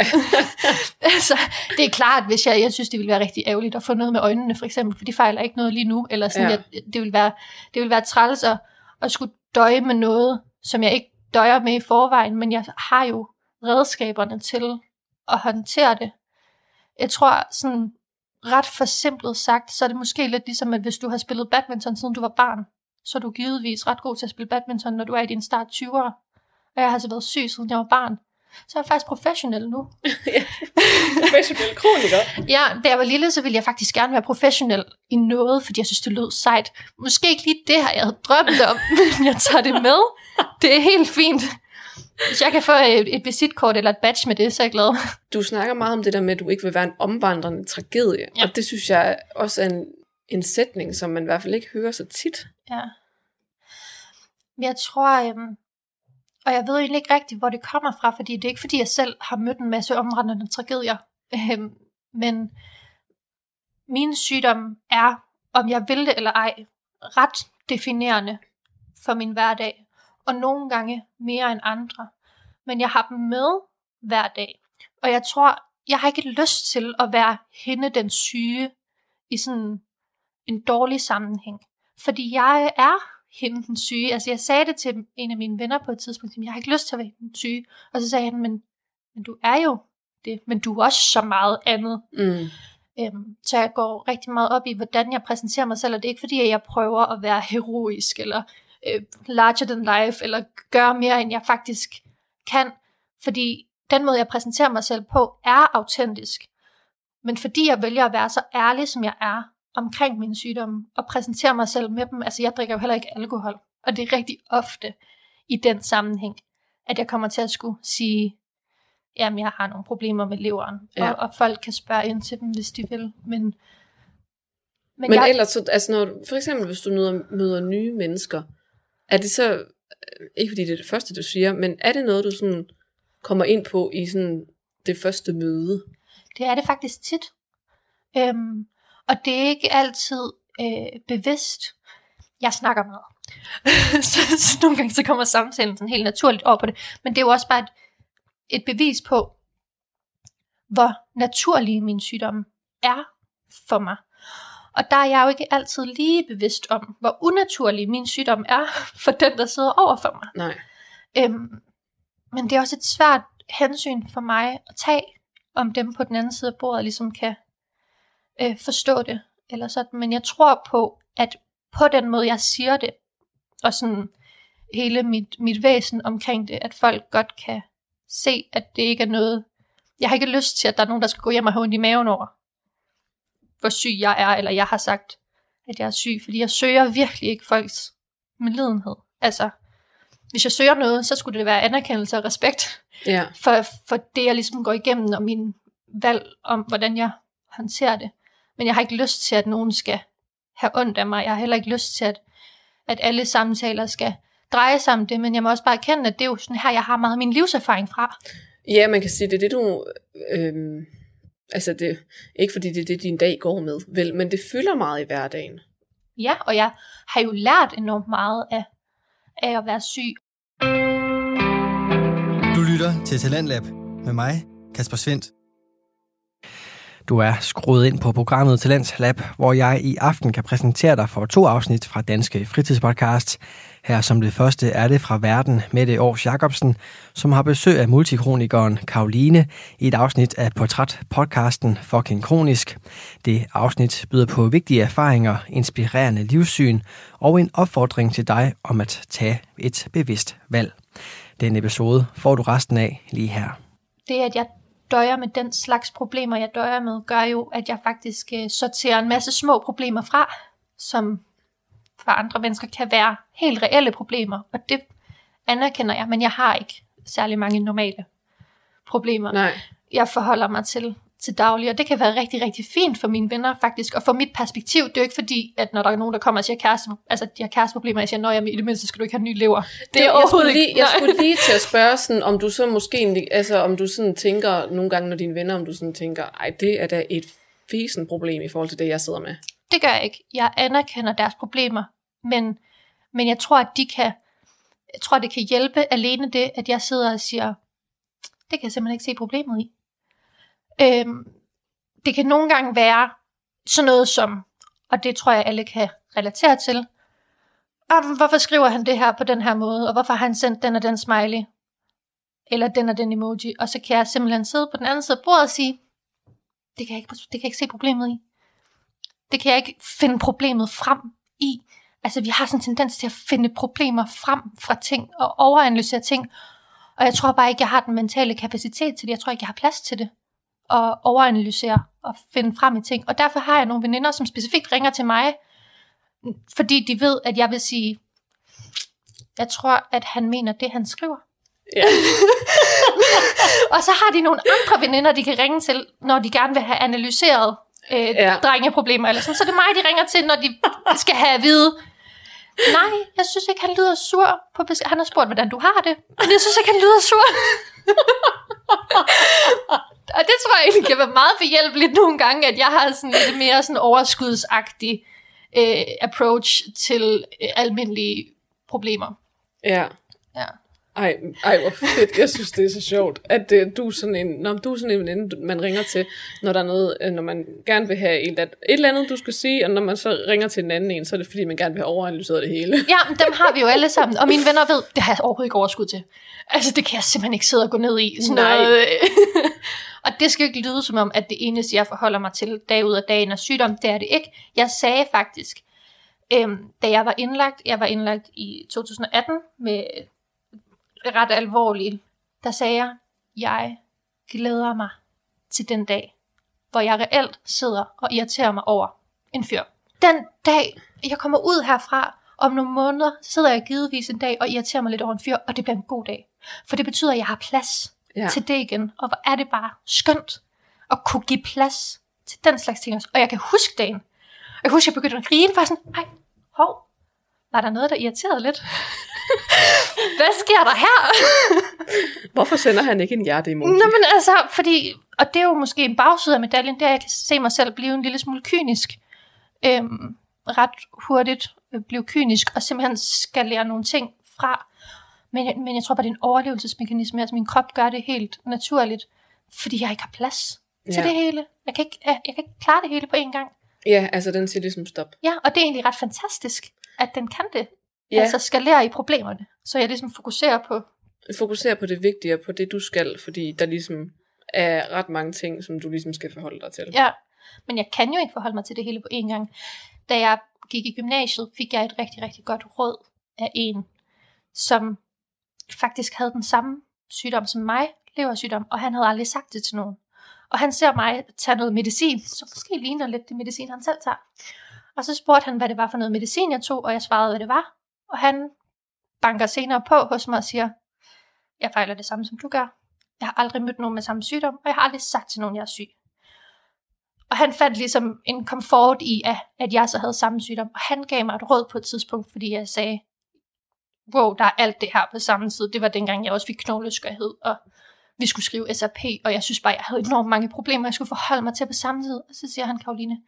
Speaker 2: altså, det er klart, hvis jeg, jeg synes, det ville være rigtig ærgerligt at få noget med øjnene, for eksempel, for de fejler ikke noget lige nu, eller sådan,
Speaker 3: Ja.
Speaker 2: jeg, det vil være, det vil være træls at, at skulle døje med noget, som jeg ikke døjer med i forvejen, men jeg har jo redskaberne til at håndtere det. Jeg tror, sådan ret forsimplet sagt, så er det måske lidt ligesom, at hvis du har spillet badminton, siden du var barn, så er du givetvis ret god til at spille badminton, når du er i din start 20'ere. Og jeg har altså været syg, siden jeg var barn. Så er jeg faktisk professionel nu.
Speaker 3: Professionel kroniker.
Speaker 2: Ja, da jeg var lille, så ville jeg faktisk gerne være professionel i noget, fordi jeg synes, det lød sejt. Måske ikke lige det her, jeg havde drømt om, men jeg tager det med. Det er helt fint. Hvis jeg kan få et, et visitkort eller et badge med det, så er jeg glad.
Speaker 3: Du snakker meget om det der med, at du ikke vil være en omvandrende tragedie.
Speaker 2: Ja.
Speaker 3: Og det synes jeg også er en, en sætning, som man i hvert fald ikke hører så tit.
Speaker 2: Ja. Jeg tror, øhm, og jeg ved egentlig ikke rigtigt, hvor det kommer fra, fordi det er ikke, fordi jeg selv har mødt en masse omrendende tragedier. Øhm, men min sygdom er, om jeg vil det eller ej, ret definerende for min hverdag. Og nogle gange mere end andre. Men jeg har dem med hver dag. Og jeg tror, jeg har ikke lyst til at være hende den syge i sådan en dårlig sammenhæng. Fordi jeg er hende den syge. Altså jeg sagde det til en af mine venner på et tidspunkt, jeg har ikke lyst til at være den syge. Og så sagde han, men, men du er jo det, men du er også så meget andet.
Speaker 3: Mm.
Speaker 2: Øhm, så jeg går rigtig meget op i, hvordan jeg præsenterer mig selv, og det er ikke fordi, at jeg prøver at være heroisk, eller øh, larger than life, eller gøre mere, end jeg faktisk kan. Fordi den måde, jeg præsenterer mig selv på, er autentisk. Men fordi jeg vælger at være så ærlig, som jeg er, omkring min sygdom, og præsentere mig selv med dem, altså jeg drikker jo heller ikke alkohol, og det er rigtig ofte i den sammenhæng, at jeg kommer til at skulle sige, jamen jeg har nogle problemer med leveren,
Speaker 3: Ja.
Speaker 2: og, og folk kan spørge ind til dem, hvis de vil, men, men,
Speaker 3: Men
Speaker 2: jeg,
Speaker 3: ellers, så, altså når, for eksempel hvis du møder, møder nye mennesker, er det så, øh, ikke fordi det er det første, du siger, men er det noget, du sådan kommer ind på i sådan det første møde?
Speaker 2: Det er det faktisk tit. Øhm, og det er ikke altid øh, bevidst. Jeg snakker meget. så, så nogle gange så kommer samtalen sådan helt naturligt over på det. Men det er jo også bare et, et bevis på, hvor naturlig min sygdom er for mig. Og der er jeg jo ikke altid lige bevidst om, hvor unaturlig min sygdom er for den, der sidder over for mig.
Speaker 3: Nej.
Speaker 2: Øhm, men det er også et svært hensyn for mig at tage, om dem på den anden side af bordet ligesom kan øh, forstå det. Eller sådan. Men jeg tror på, at på den måde, jeg siger det, og sådan hele mit, mit væsen omkring det, at folk godt kan se, at det ikke er noget, jeg har ikke lyst til, at der er nogen, der skal gå hjem og have ondt i maven over, hvor syg jeg er, eller jeg har sagt, at jeg er syg, fordi jeg søger virkelig ikke folks medlidenhed. Altså, hvis jeg søger noget, så skulle det være anerkendelse og respekt
Speaker 3: Ja.
Speaker 2: for, for det, jeg ligesom går igennem, og min valg om, hvordan jeg håndterer det. Men jeg har ikke lyst til, at nogen skal have ondt af mig. Jeg har heller ikke lyst til, at, at alle samtaler skal dreje sig om det, men jeg må også bare erkende, at det er jo sådan her, jeg har meget af min livserfaring fra.
Speaker 3: Ja, man kan sige, det er det, du... Øhm, altså, det, ikke fordi det er det, din dag går med, vel, men det fylder meget i hverdagen.
Speaker 2: Ja, og jeg har jo lært enormt meget af, af at være syg.
Speaker 1: Du lytter til Talentlab med mig, Kasper Svendt. Du er skruet ind på programmet Talent Lab, hvor jeg i aften kan præsentere dig for to afsnit fra Danske Fritidspodcasts. Her som det første er det fra Verden med det års Jacobsen, som har besøg af multikronikeren Karoline i et afsnit af portrætpodcasten Fucking Kronisk. Det afsnit byder på vigtige erfaringer, inspirerende livssyn og en opfordring til dig om at tage et bevidst valg. Den episode får du resten af lige her.
Speaker 2: det, at jeg døjer med den slags problemer, jeg døjer med, gør jo, at jeg faktisk øh, sorterer en masse små problemer fra, som for andre mennesker kan være helt reelle problemer. Og det anerkender jeg, men jeg har ikke særlig mange normale problemer,
Speaker 3: Nej.
Speaker 2: jeg forholder mig til til daglig, og det kan være rigtig, rigtig fint for mine venner faktisk, og for mit perspektiv, det er jo ikke fordi, at når der er nogen, der kommer og siger kæreste, altså de har kæresteproblemer, jeg siger, nå, jamen, i det mindste skal du ikke have ny lever. Det er
Speaker 3: jeg skulle lige, jeg skulle lige til at spørge sådan, om du så måske, altså om du sådan tænker, nogle gange når dine venner, om du sådan tænker, ej, det er da et fesen problem i forhold til det, jeg sidder med.
Speaker 2: Det gør jeg ikke. Jeg anerkender deres problemer, men, men jeg tror, at de kan Jeg tror, det kan hjælpe alene det, at jeg sidder og siger, det kan jeg simpelthen ikke se problemet i. Øhm, det kan nogle gange være sådan noget som, og det tror jeg alle kan relatere til, "Ah, hvorfor skriver han det her på den her måde, og hvorfor har han sendt den og den smiley, eller den og den emoji, og så kan jeg simpelthen sidde på den anden side af bordet og sige, det kan jeg ikke, det kan jeg ikke se problemet i. Det kan jeg ikke finde problemet frem i. Altså vi har sådan en tendens til at finde problemer frem fra ting, og overanalysere ting, og jeg tror bare ikke, jeg har den mentale kapacitet til det. Jeg tror ikke, jeg har plads til det. Og overanalysere og finde frem i ting. Og derfor har jeg nogle veninder, som specifikt ringer til mig, fordi de ved, at jeg vil sige, jeg tror, at han mener det, han skriver.
Speaker 3: Ja.
Speaker 2: Og så har de nogle andre veninder, de kan ringe til, når de gerne vil have analyseret øh,
Speaker 3: Ja.
Speaker 2: drengeproblemer. Eller sådan. Så det er mig, de ringer til, når de skal have at vide, nej, jeg synes ikke, han lyder sur. På besked. Han har spurgt, hvordan du har det, men jeg synes ikke, han lyder sur. Og det tror jeg egentlig kan være meget behjælpeligt nogle gange, at jeg har sådan lidt mere sådan overskudsagtig øh, approach til øh, almindelige problemer.
Speaker 3: Ja.
Speaker 2: Ja.
Speaker 3: Ej, ej, hvor fedt. Jeg synes, det er så sjovt, at øh, du er sådan en, når du er sådan en veninde, man ringer til, når der er noget, øh, når man gerne vil have et, et eller andet, du skal sige, og når man så ringer til en anden en, så er det fordi, man gerne vil have overanalyseret det hele.
Speaker 2: Ja, dem har vi jo alle sammen. Og mine venner ved, det har jeg overhovedet ikke overskud til. Altså, det kan jeg simpelthen ikke sidde og gå ned i. Sådan
Speaker 3: Nej.
Speaker 2: Noget. og det skal jo ikke lyde som om, at det eneste, jeg forholder mig til dag ud af dagen er sygdom. Det er det ikke. Jeg sagde faktisk, øhm, da jeg var indlagt, jeg var indlagt i 2018 med ret alvorligt, der sagde jeg, jeg glæder mig til den dag, hvor jeg reelt sidder og irriterer mig over en fyr. Den dag, jeg kommer ud herfra, om nogle måneder, så sidder jeg givetvis en dag og irriterer mig lidt over en fyr, og det bliver en god dag. For det betyder, at jeg har plads
Speaker 3: Ja.
Speaker 2: til det igen. Og hvor er det bare skønt at kunne give plads til den slags ting også. Og jeg kan huske dagen. Jeg kan huske, at jeg begyndte at grine, bare sådan, ej, hov, var der noget, der irriterede lidt? Hvad sker der her?
Speaker 3: Hvorfor sender han ikke en hjerte emoji?
Speaker 2: Nå, men altså, fordi, og det er jo måske en bagside af medaljen, er, at jeg kan se mig selv blive en lille smule kynisk. Øhm, ret hurtigt øh, blive kynisk, og simpelthen skalere nogle ting fra. Men, men jeg tror bare, det er en overlevelsesmekanisme. Altså, min krop gør det helt naturligt, fordi jeg ikke har plads til
Speaker 3: Ja.
Speaker 2: det hele. Jeg kan, ikke, jeg, jeg kan ikke klare det hele på én gang.
Speaker 3: Ja, altså den siger ligesom stop.
Speaker 2: Ja, og det er egentlig ret fantastisk, at den kan det.
Speaker 3: Ja.
Speaker 2: Altså skalere i problemerne. Så jeg ligesom fokuserer på,
Speaker 3: Fokuser på det vigtige på det, du skal, fordi der ligesom er ret mange ting, som du ligesom skal forholde dig til.
Speaker 2: Ja, men jeg kan jo ikke forholde mig til det hele på én gang. Da jeg gik i gymnasiet, fik jeg et rigtig, rigtig godt råd af en, som faktisk havde den samme sygdom som mig, leversygdom, og han havde aldrig sagt det til nogen. Og han ser mig tage noget medicin, som måske ligner lidt det medicin, han selv tager. Og så spurgte han, hvad det var for noget medicin, jeg tog, og jeg svarede, hvad det var. Og han banker senere på hos mig og siger, jeg fejler det samme, som du gør. Jeg har aldrig mødt nogen med samme sygdom, og jeg har aldrig sagt til nogen, jeg er syg. Og han fandt ligesom en komfort i, at, at jeg så havde samme sygdom. Og han gav mig et råd på et tidspunkt, fordi jeg sagde, wow, der er alt det her på samme tid. Det var dengang, jeg også fik knogleskørhed, og vi skulle skrive SAP, og jeg synes bare, jeg havde enormt mange problemer, jeg skulle forholde mig til på samme tid. Og så siger han, Karoline,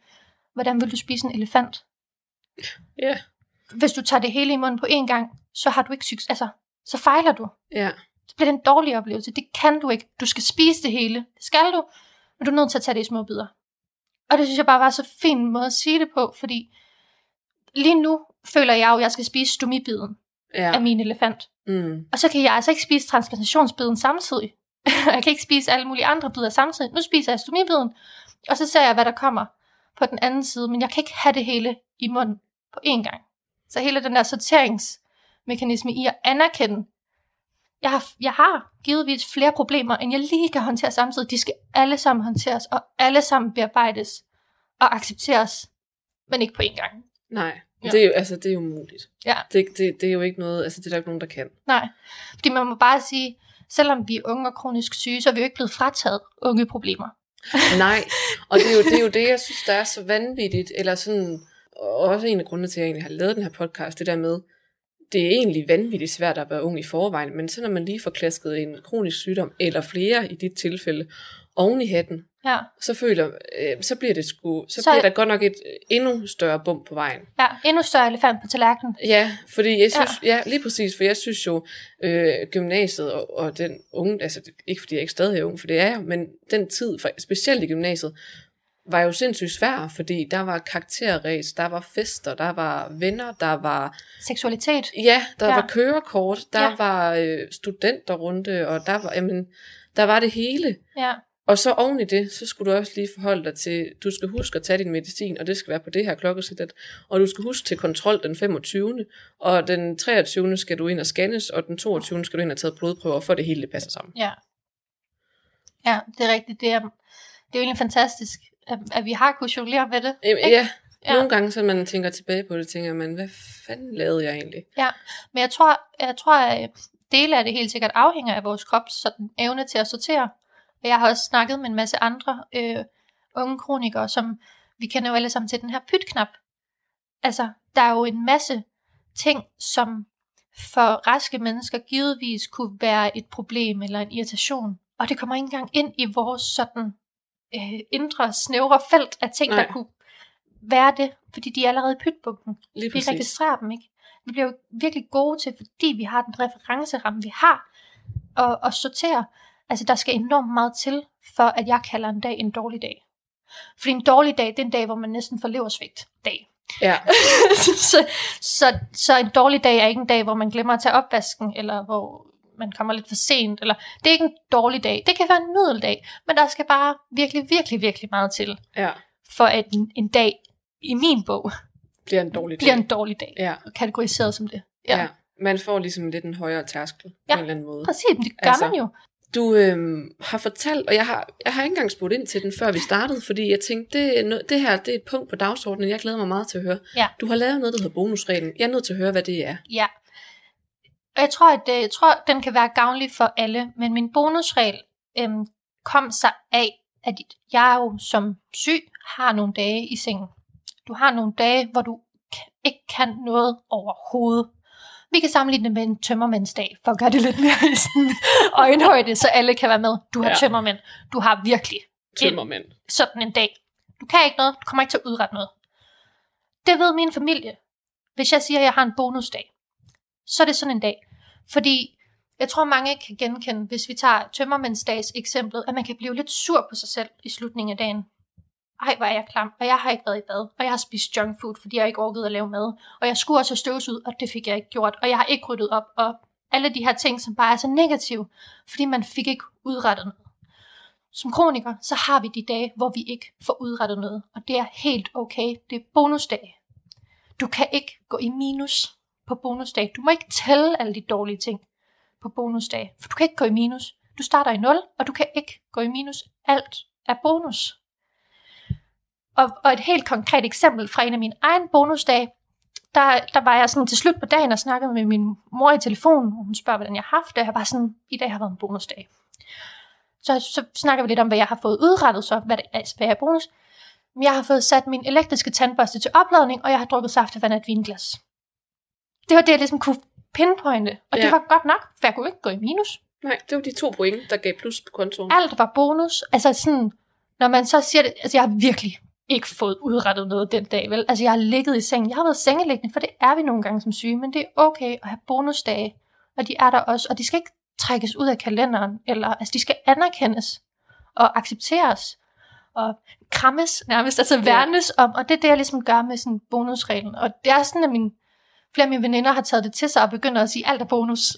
Speaker 2: hvordan vil du spise en elefant?
Speaker 3: Ja.
Speaker 2: Hvis du tager det hele i munden på én gang, så har du ikke succes, altså, så fejler du.
Speaker 3: Ja.
Speaker 2: Så bliver det en dårlig oplevelse. Det kan du ikke. Du skal spise det hele. Det skal du. Men du er nødt til at tage det i små bidder. Og det synes jeg bare var så fin en måde at sige det på, fordi lige nu føler jeg jo, at jeg skal spise stomibiden
Speaker 3: Ja.
Speaker 2: af min elefant.
Speaker 3: Mm.
Speaker 2: Og så kan jeg altså ikke spise transplantationsbiden samtidig. jeg kan ikke spise alle mulige andre bidder samtidig. Nu spiser jeg stomibiden, og så ser jeg, hvad der kommer på den anden side. Men jeg kan ikke have det hele i munden på én gang. Så hele den der sorteringsmekanisme i at anerkende, jeg har, jeg har givetvis flere problemer, end jeg lige kan håndtere samtidig. De skal alle sammen håndteres, og alle sammen bearbejdes og accepteres, men ikke på én gang.
Speaker 3: Nej.
Speaker 2: Ja.
Speaker 3: Det er jo, altså, det er jo umuligt.
Speaker 2: Ja.
Speaker 3: Det, det, det er jo ikke noget, altså det er der ikke nogen, der kan.
Speaker 2: Nej, fordi man må bare sige, selvom vi er unge og kronisk syge, så er vi jo ikke blevet frataget unge problemer.
Speaker 3: Nej, og det er, jo, det er jo det, jeg synes, der er så vanvittigt, eller sådan, og også en af grundene til, at jeg egentlig har lavet den her podcast, det der med, det er egentlig vanvittigt svært at være ung i forvejen, men så når man lige får klasket en kronisk sygdom, eller flere i dit tilfælde, oven i hatten,
Speaker 2: Ja,
Speaker 3: så føler, øh, så bliver det sgu, så,
Speaker 2: Så-
Speaker 3: bliver der godt nok et endnu større bump på vejen.
Speaker 2: ja. Endnu større elefant på tallerkenen.
Speaker 3: Ja, fordi jeg synes, ja. ja, lige præcis, for jeg synes jo, øh, gymnasiet og, og den unge, altså ikke fordi jeg ikke stadig er ung, for det er jeg, men den tid, for, specielt i gymnasiet, var jo sindssygt svær, fordi der var karakterræs, der var fester, der var venner, der var,
Speaker 2: Seksualitet.
Speaker 3: ja, der
Speaker 2: Ja.
Speaker 3: var kørekort, der
Speaker 2: ja.
Speaker 3: var øh, studenterrunde, og der var, jamen, der var det hele.
Speaker 2: Ja,
Speaker 3: Og så oven i det, så skulle du også lige forholde dig til, du skal huske at tage din medicin, og det skal være på det her klokkeslæt, og du skal huske til kontrol den 25. Og den 23. skal du ind og scannes, og den 22. skal du ind og tage blodprøver, for det hele det passer sammen.
Speaker 2: ja. Ja, det er rigtigt. Det er, det er jo egentlig fantastisk, at, at vi har kunnet jonglere med det. Ikke?
Speaker 3: ja,
Speaker 2: Ja.
Speaker 3: nogle gange, så man tænker tilbage på det, tænker man, hvad fanden lavede jeg egentlig?
Speaker 2: Men jeg tror, jeg tror, at dele af det helt sikkert afhænger af vores krops sådan evne til at sortere. Og jeg har også snakket med en masse andre øh, unge kronikere, som vi kender jo alle sammen til den her pytknap. Altså, der er jo en masse ting, som for raske mennesker givetvis kunne være et problem eller en irritation. Og det kommer ikke engang ind i vores sådan øh, indre, snævre felt af ting,
Speaker 3: Nej.
Speaker 2: der kunne være det, fordi de er allerede i pytbunken.
Speaker 3: Lige
Speaker 2: Vi
Speaker 3: præcis.
Speaker 2: registrerer dem ikke. Vi bliver jo virkelig gode til, fordi vi har den referenceramme, vi har, og, og sortere. Altså, der skal enormt meget til, for at jeg kalder en dag en dårlig dag. Fordi en dårlig dag, det er en dag, hvor man næsten får leversvigt dag.
Speaker 3: Ja,
Speaker 2: så, så, så en dårlig dag er ikke en dag, hvor man glemmer at tage opvasken, eller hvor man kommer lidt for sent. Eller, det er ikke en dårlig dag. Det kan være en middeldag, men der skal bare virkelig, virkelig, virkelig meget til,
Speaker 3: ja,
Speaker 2: for at en, en dag i min bog
Speaker 3: bliver en dårlig
Speaker 2: bliver
Speaker 3: dag.
Speaker 2: en dårlig dag.
Speaker 3: Ja,
Speaker 2: Og kategoriseret som det.
Speaker 3: ja. ja. Man får ligesom lidt en højere tærskel på
Speaker 2: Ja,
Speaker 3: en eller anden måde.
Speaker 2: Præcis, det gør
Speaker 3: Altså,
Speaker 2: man jo.
Speaker 3: Du øhm, har fortalt, og jeg har, jeg har ikke engang spurgt ind til den, før vi startede, fordi jeg tænkte, det, det her det er et punkt på dagsordenen, jeg glæder mig meget til at høre.
Speaker 2: Ja.
Speaker 3: Du har lavet noget, der hedder bonusreglen. Jeg er nødt til at høre, hvad det er.
Speaker 2: Ja. Og jeg tror, at det, jeg tror, den kan være gavnlig for alle, men min bonusregel øhm, kom sig af, at jeg jo som syg har nogle dage i sengen. Du har nogle dage, hvor du ikke kan noget overhovedet. Vi kan sammenligne det med en tømmermændsdag, for at gøre det lidt mere i sådan øjenhøjde, så alle kan være med. Du har ja. Tømmermænd. Du har virkelig
Speaker 3: Tømmermænd.
Speaker 2: sådan en dag. Du kan ikke noget, du kommer ikke til at udrette noget. Det ved min familie. Hvis jeg siger, at jeg har en bonusdag, så er det sådan en dag. Fordi jeg tror, mange kan genkende, hvis vi tager tømmermændsdags eksemplet, at man kan blive lidt sur på sig selv i slutningen af dagen. Ej, hvor er jeg klam, og jeg har ikke været i bad, og jeg har spist junk food, fordi jeg ikke orkede at lave mad, og jeg skulle også have støvsud, og det fik jeg ikke gjort, og jeg har ikke ryddet op, og alle de her ting, som bare er så negative, fordi man fik ikke udrettet noget. Som kroniker, så har vi de dage, hvor vi ikke får udrettet noget, og det er helt okay. Det er bonusdage. Du kan ikke gå i minus på bonusdag. Du må ikke tælle alle de dårlige ting på bonusdag, for du kan ikke gå i minus. Du starter i 0, og du kan ikke gå i minus. Alt er bonus. Og, og et helt konkret eksempel fra en af mine egen bonusdage, der, der var jeg sådan til slut på dagen og snakkede med min mor i telefonen, og hun spørger, hvordan jeg har haft det, og jeg var sådan, i dag har været en bonusdag. Så, så snakker vi lidt om, hvad jeg har fået udrettet, så hvad det er, hvad er bonus. Jeg har fået sat min elektriske tandbørste til opladning, og jeg har drukket saftevand af et vinglas. Det var det, jeg ligesom kunne pinpointe, og ja. det var godt nok, for jeg kunne ikke gå i minus.
Speaker 3: Nej, det var de to point, der gav plus på kontoen.
Speaker 2: Alt var bonus. Altså sådan, når man så siger det, altså jeg har virkelig ikke fået udrettet noget den dag, vel? Altså jeg har ligget i sengen, jeg har været sengeliggende, for det er vi nogle gange som syge, men det er okay at have bonusdage, og de er der også, og de skal ikke trækkes ud af kalenderen, eller altså de skal anerkendes og accepteres, og krammes nærmest, altså værnes om, og det er det, jeg ligesom gør med sådan bonusreglen, og det er sådan, at min, flere af mine veninder har taget det til sig og begynder at sige, alt er bonus.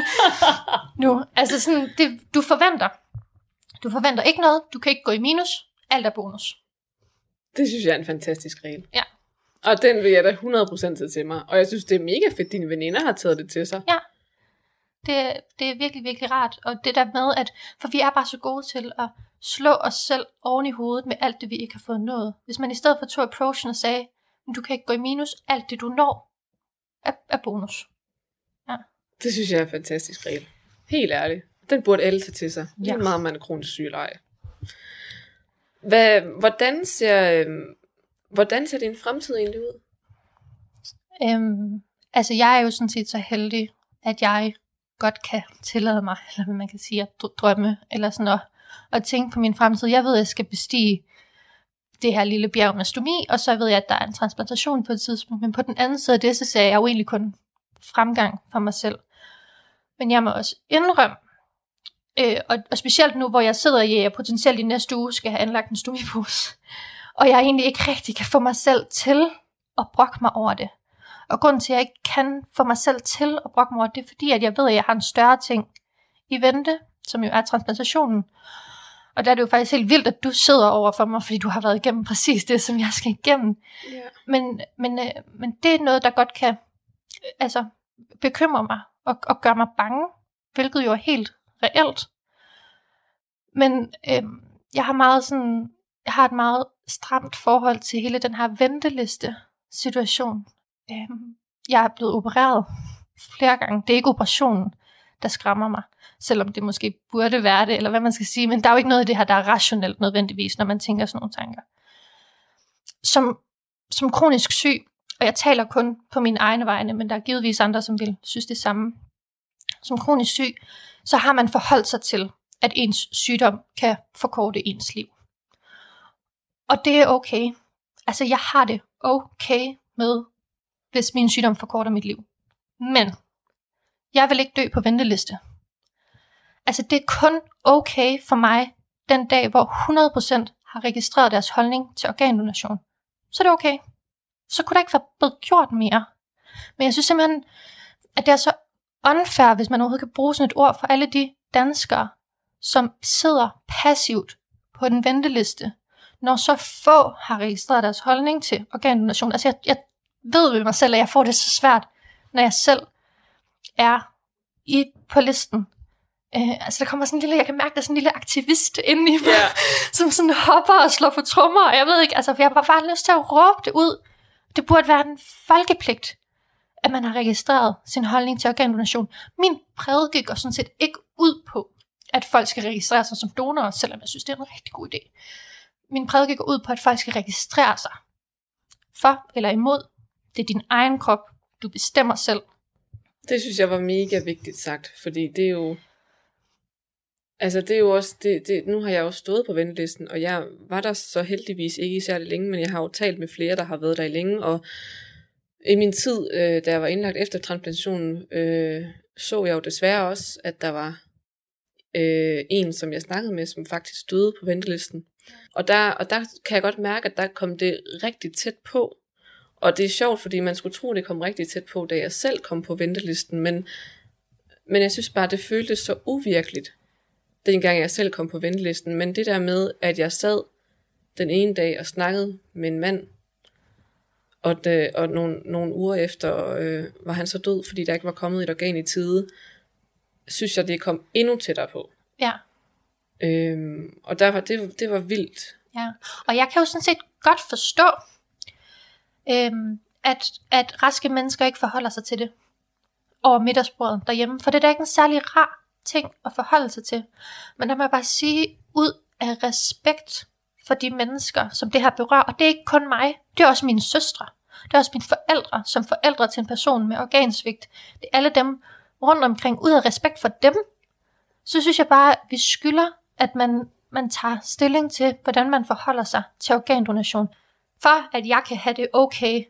Speaker 2: nu, altså sådan, det, du forventer, du forventer ikke noget, du kan ikke gå i minus, alt er bonus.
Speaker 3: Det synes jeg er en fantastisk regel.
Speaker 2: Ja.
Speaker 3: Og den vil jeg da 100% tage til mig. Og jeg synes, det er mega fedt, at dine veninder har taget det til sig.
Speaker 2: Det, det er virkelig, virkelig rart. Og det der med, at for vi er bare så gode til at slå os selv oven i hovedet med alt det, vi ikke har fået nået. Hvis man i stedet for tog approachen og sagde, "Men du kan ikke gå i minus, alt det du når, er, er bonus.
Speaker 3: Det synes jeg er en fantastisk regel. Helt ærligt. Den burde alle tage til sig. Ja.
Speaker 2: Ja.
Speaker 3: Lige meget, man er kronisk syg eller ej. Hvad, hvordan, ser, øhm, hvordan ser din fremtid egentlig ud?
Speaker 2: Øhm, altså jeg er jo sådan set så heldig, at jeg godt kan tillade mig, eller hvad man kan sige, at drømme, eller sådan at, og tænke på min fremtid. Jeg ved, at jeg skal bestige det her lille bjerg med stomi, og så ved jeg, at der er en transplantation på et tidspunkt. Men på den anden side af det, så ser jeg jo egentlig kun fremgang for mig selv. Men jeg må også indrømme, øh, og, og specielt nu, hvor jeg sidder i, jeg potentielt i næste uge skal have anlagt en stomipose, og jeg egentlig ikke rigtig kan få mig selv til at brokke mig over det. Og grunden til, at jeg ikke kan få mig selv til at brokke mig over det, det er fordi, at jeg ved, at jeg har en større ting i vente, som jo er transplantationen. Og der er det jo faktisk helt vildt, at du sidder over for mig, fordi du har været igennem præcis det, som jeg skal igennem.
Speaker 3: Ja.
Speaker 2: Men, men, øh, men det er noget, der godt kan øh, altså, bekymre mig og, og gøre mig bange, hvilket jo er helt reelt. Men øh, jeg har meget sådan, jeg har et meget stramt forhold til hele den her venteliste situation. Øh, jeg er blevet opereret flere gange. Det er ikke operationen, der skræmmer mig, selvom det måske burde være det, eller hvad man skal sige, men der er jo ikke noget i det her, der er rationelt nødvendigvis, når man tænker sådan nogle tanker. Som, som kronisk syg, og jeg taler kun på mine egne vegne, men der er givetvis andre, som vil synes det samme. Som kronisk syg, så har man forholdt sig til, at ens sygdom kan forkorte ens liv. Og det er okay. Altså, jeg har det okay med, hvis min sygdom forkorter mit liv. Men jeg vil ikke dø på venteliste. Altså, det er kun okay for mig den dag, hvor 100% har registreret deres holdning til organdonation. Så er det okay. Så kunne der ikke være blevet gjort mere. Men jeg synes simpelthen, at det er så unfair, hvis man overhovedet kan bruge sådan et ord for alle de danskere, som sidder passivt på den venteliste, når så få har registreret deres holdning til organdonation. Altså jeg, jeg ved ved mig selv, at jeg får det så svært, når jeg selv er i, på listen. Øh, altså der kommer sådan en lille, jeg kan mærke, der er sådan en lille aktivist inde i mig,
Speaker 3: Ja.
Speaker 2: som sådan hopper og slår på trommer, og jeg ved ikke, altså for jeg har bare lyst til at råbe det ud. Det burde være en folkepligt, at man har registreret sin holdning til organdonation. Min prædike går sådan set ikke ud på, at folk skal registrere sig som donorer, selvom jeg synes, det er en rigtig god idé. Min prædike går ud på, at folk skal registrere sig for eller imod. Det er din egen krop. Du bestemmer selv.
Speaker 3: Det synes jeg var mega vigtigt sagt, fordi det er jo... Altså det er jo også, det, det, nu har jeg jo stået på ventelisten, og jeg var der så heldigvis ikke i særlig længe, men jeg har jo talt med flere, der har været der i længe, og i min tid, øh, da jeg var indlagt efter transplantationen, øh, så jeg jo desværre også, at der var øh, en, som jeg snakkede med, som faktisk døde på ventelisten. Og der, og der kan jeg godt mærke, at der kom det rigtig tæt på. Og det er sjovt, fordi man skulle tro, det kom rigtig tæt på, da jeg selv kom på ventelisten, men, men jeg synes bare, det føltes så uvirkeligt, dengang jeg selv kom på ventelisten. Men det der med, at jeg sad den ene dag og snakkede med en mand, og, det, og nogle, nogle uger efter øh, var han så død, fordi der ikke var kommet et organ i tide, synes jeg, det kom endnu tættere på.
Speaker 2: Ja.
Speaker 3: Øhm, og der var, det, det var vildt.
Speaker 2: Ja, og jeg kan jo sådan set godt forstå, øhm, at, at raske mennesker ikke forholder sig til det over middagsbordet derhjemme, for det er da ikke en særlig rar ting at forholde sig til. Men der må jeg bare sige, ud af respekt for de mennesker, som det her berører, og det er ikke kun mig, det er også mine søstre, det er også mine forældre, som forældre til en person med organsvigt, det er alle dem rundt omkring, ud af respekt for dem, så synes jeg bare, at vi skylder, at man, man tager stilling til, hvordan man forholder sig til organdonation, for at jeg kan have det okay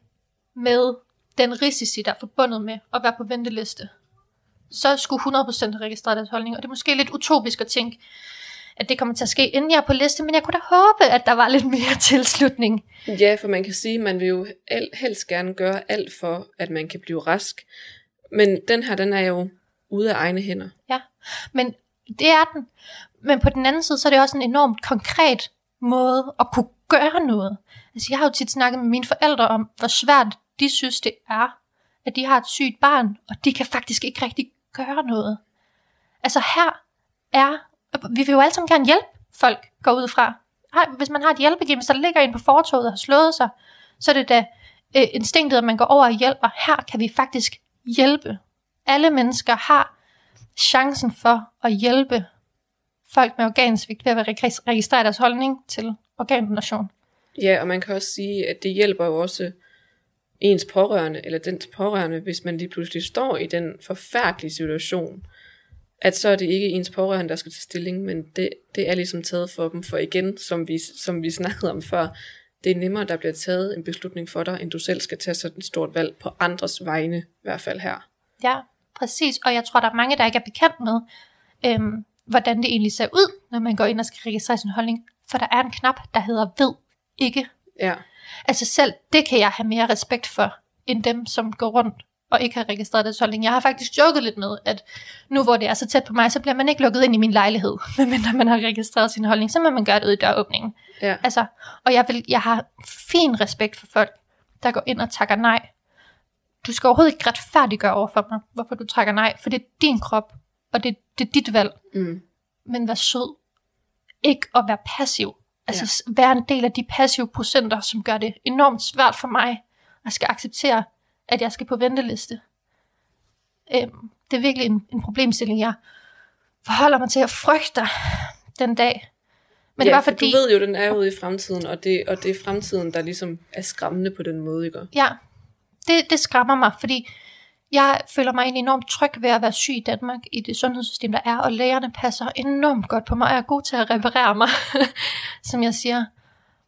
Speaker 2: med den risici, der er forbundet med at være på venteliste. Så skulle 100% have registreret deres holdning, og det er måske lidt utopisk at tænke, at det kommer til at ske, inden jeg er på liste, men jeg kunne da håbe, at der var lidt mere tilslutning.
Speaker 3: Ja, for man kan sige, at man vil jo helst gerne gøre alt for, at man kan blive rask. Men den her, den er jo ude af egne hænder.
Speaker 2: Ja, men det er den. Men på den anden side, så er det også en enormt konkret måde at kunne gøre noget. Altså, jeg har jo tit snakket med mine forældre om, hvor svært de synes, det er, at de har et sygt barn, og de kan faktisk ikke rigtig gøre noget. Altså her er, vi vil jo alle sammen gerne hjælpe folk, går ud fra. Hvis man har et hjælpegivning, så ligger en på fortoget og har slået sig, så er det da øh, instinktet, at man går over og hjælper. Her kan vi faktisk hjælpe. Alle mennesker har chancen for at hjælpe folk med organsvigt ved at registrere deres holdning til organdonation.
Speaker 3: Ja, og man kan også sige, at det hjælper jo også ens pårørende, eller dens pårørende, hvis man lige pludselig står i den forfærdelige situation, at så er det ikke ens pårørende, der skal tage stilling, men det, det er ligesom taget for dem. For igen, som vi, som vi snakkede om før, det er nemmere, der bliver taget en beslutning for dig, end du selv skal tage sådan et stort valg på andres vegne, i hvert fald her.
Speaker 2: Ja, præcis. Og jeg tror, der er mange, der ikke er bekendt med, øhm, hvordan det egentlig ser ud, når man går ind og skal registrere sin holdning. For der er en knap, der hedder ved ikke.
Speaker 3: Ja,
Speaker 2: Altså selv det kan jeg have mere respekt for, end dem, som går rundt og ikke har registreret deres holdning. Jeg har faktisk joket lidt med, at nu hvor det er så tæt på mig, så bliver man ikke lukket ind i min lejlighed, medmindre man har registreret sin holdning. Så må man gøre det ud i døråbningen.
Speaker 3: ja,
Speaker 2: Altså, og jeg, vil, jeg har fin respekt for folk, der går ind og takker nej. Du skal overhovedet ikke retfærdiggøre over for mig, hvorfor du trækker nej, for det er din krop, og det, det er dit valg.
Speaker 3: mm,
Speaker 2: Men vær sød. Ikke at være passiv. Altså ja. være en del af de passive procenter, som gør det enormt svært for mig at skal acceptere, at jeg skal på venteliste. Øhm, det er virkelig en, en problemstilling, jeg forholder mig til at frygter den dag. Men
Speaker 3: ja,
Speaker 2: det var
Speaker 3: for
Speaker 2: fordi...
Speaker 3: du ved jo, den er ude i fremtiden, og det, og det er fremtiden, der ligesom er skræmmende på den måde, ikke?
Speaker 2: Ja, det, det skræmmer mig, fordi jeg føler mig egentlig enormt tryg ved at være syg i Danmark, i det sundhedssystem, der er, og lægerne passer enormt godt på mig, og er gode til at reparere mig, som jeg siger.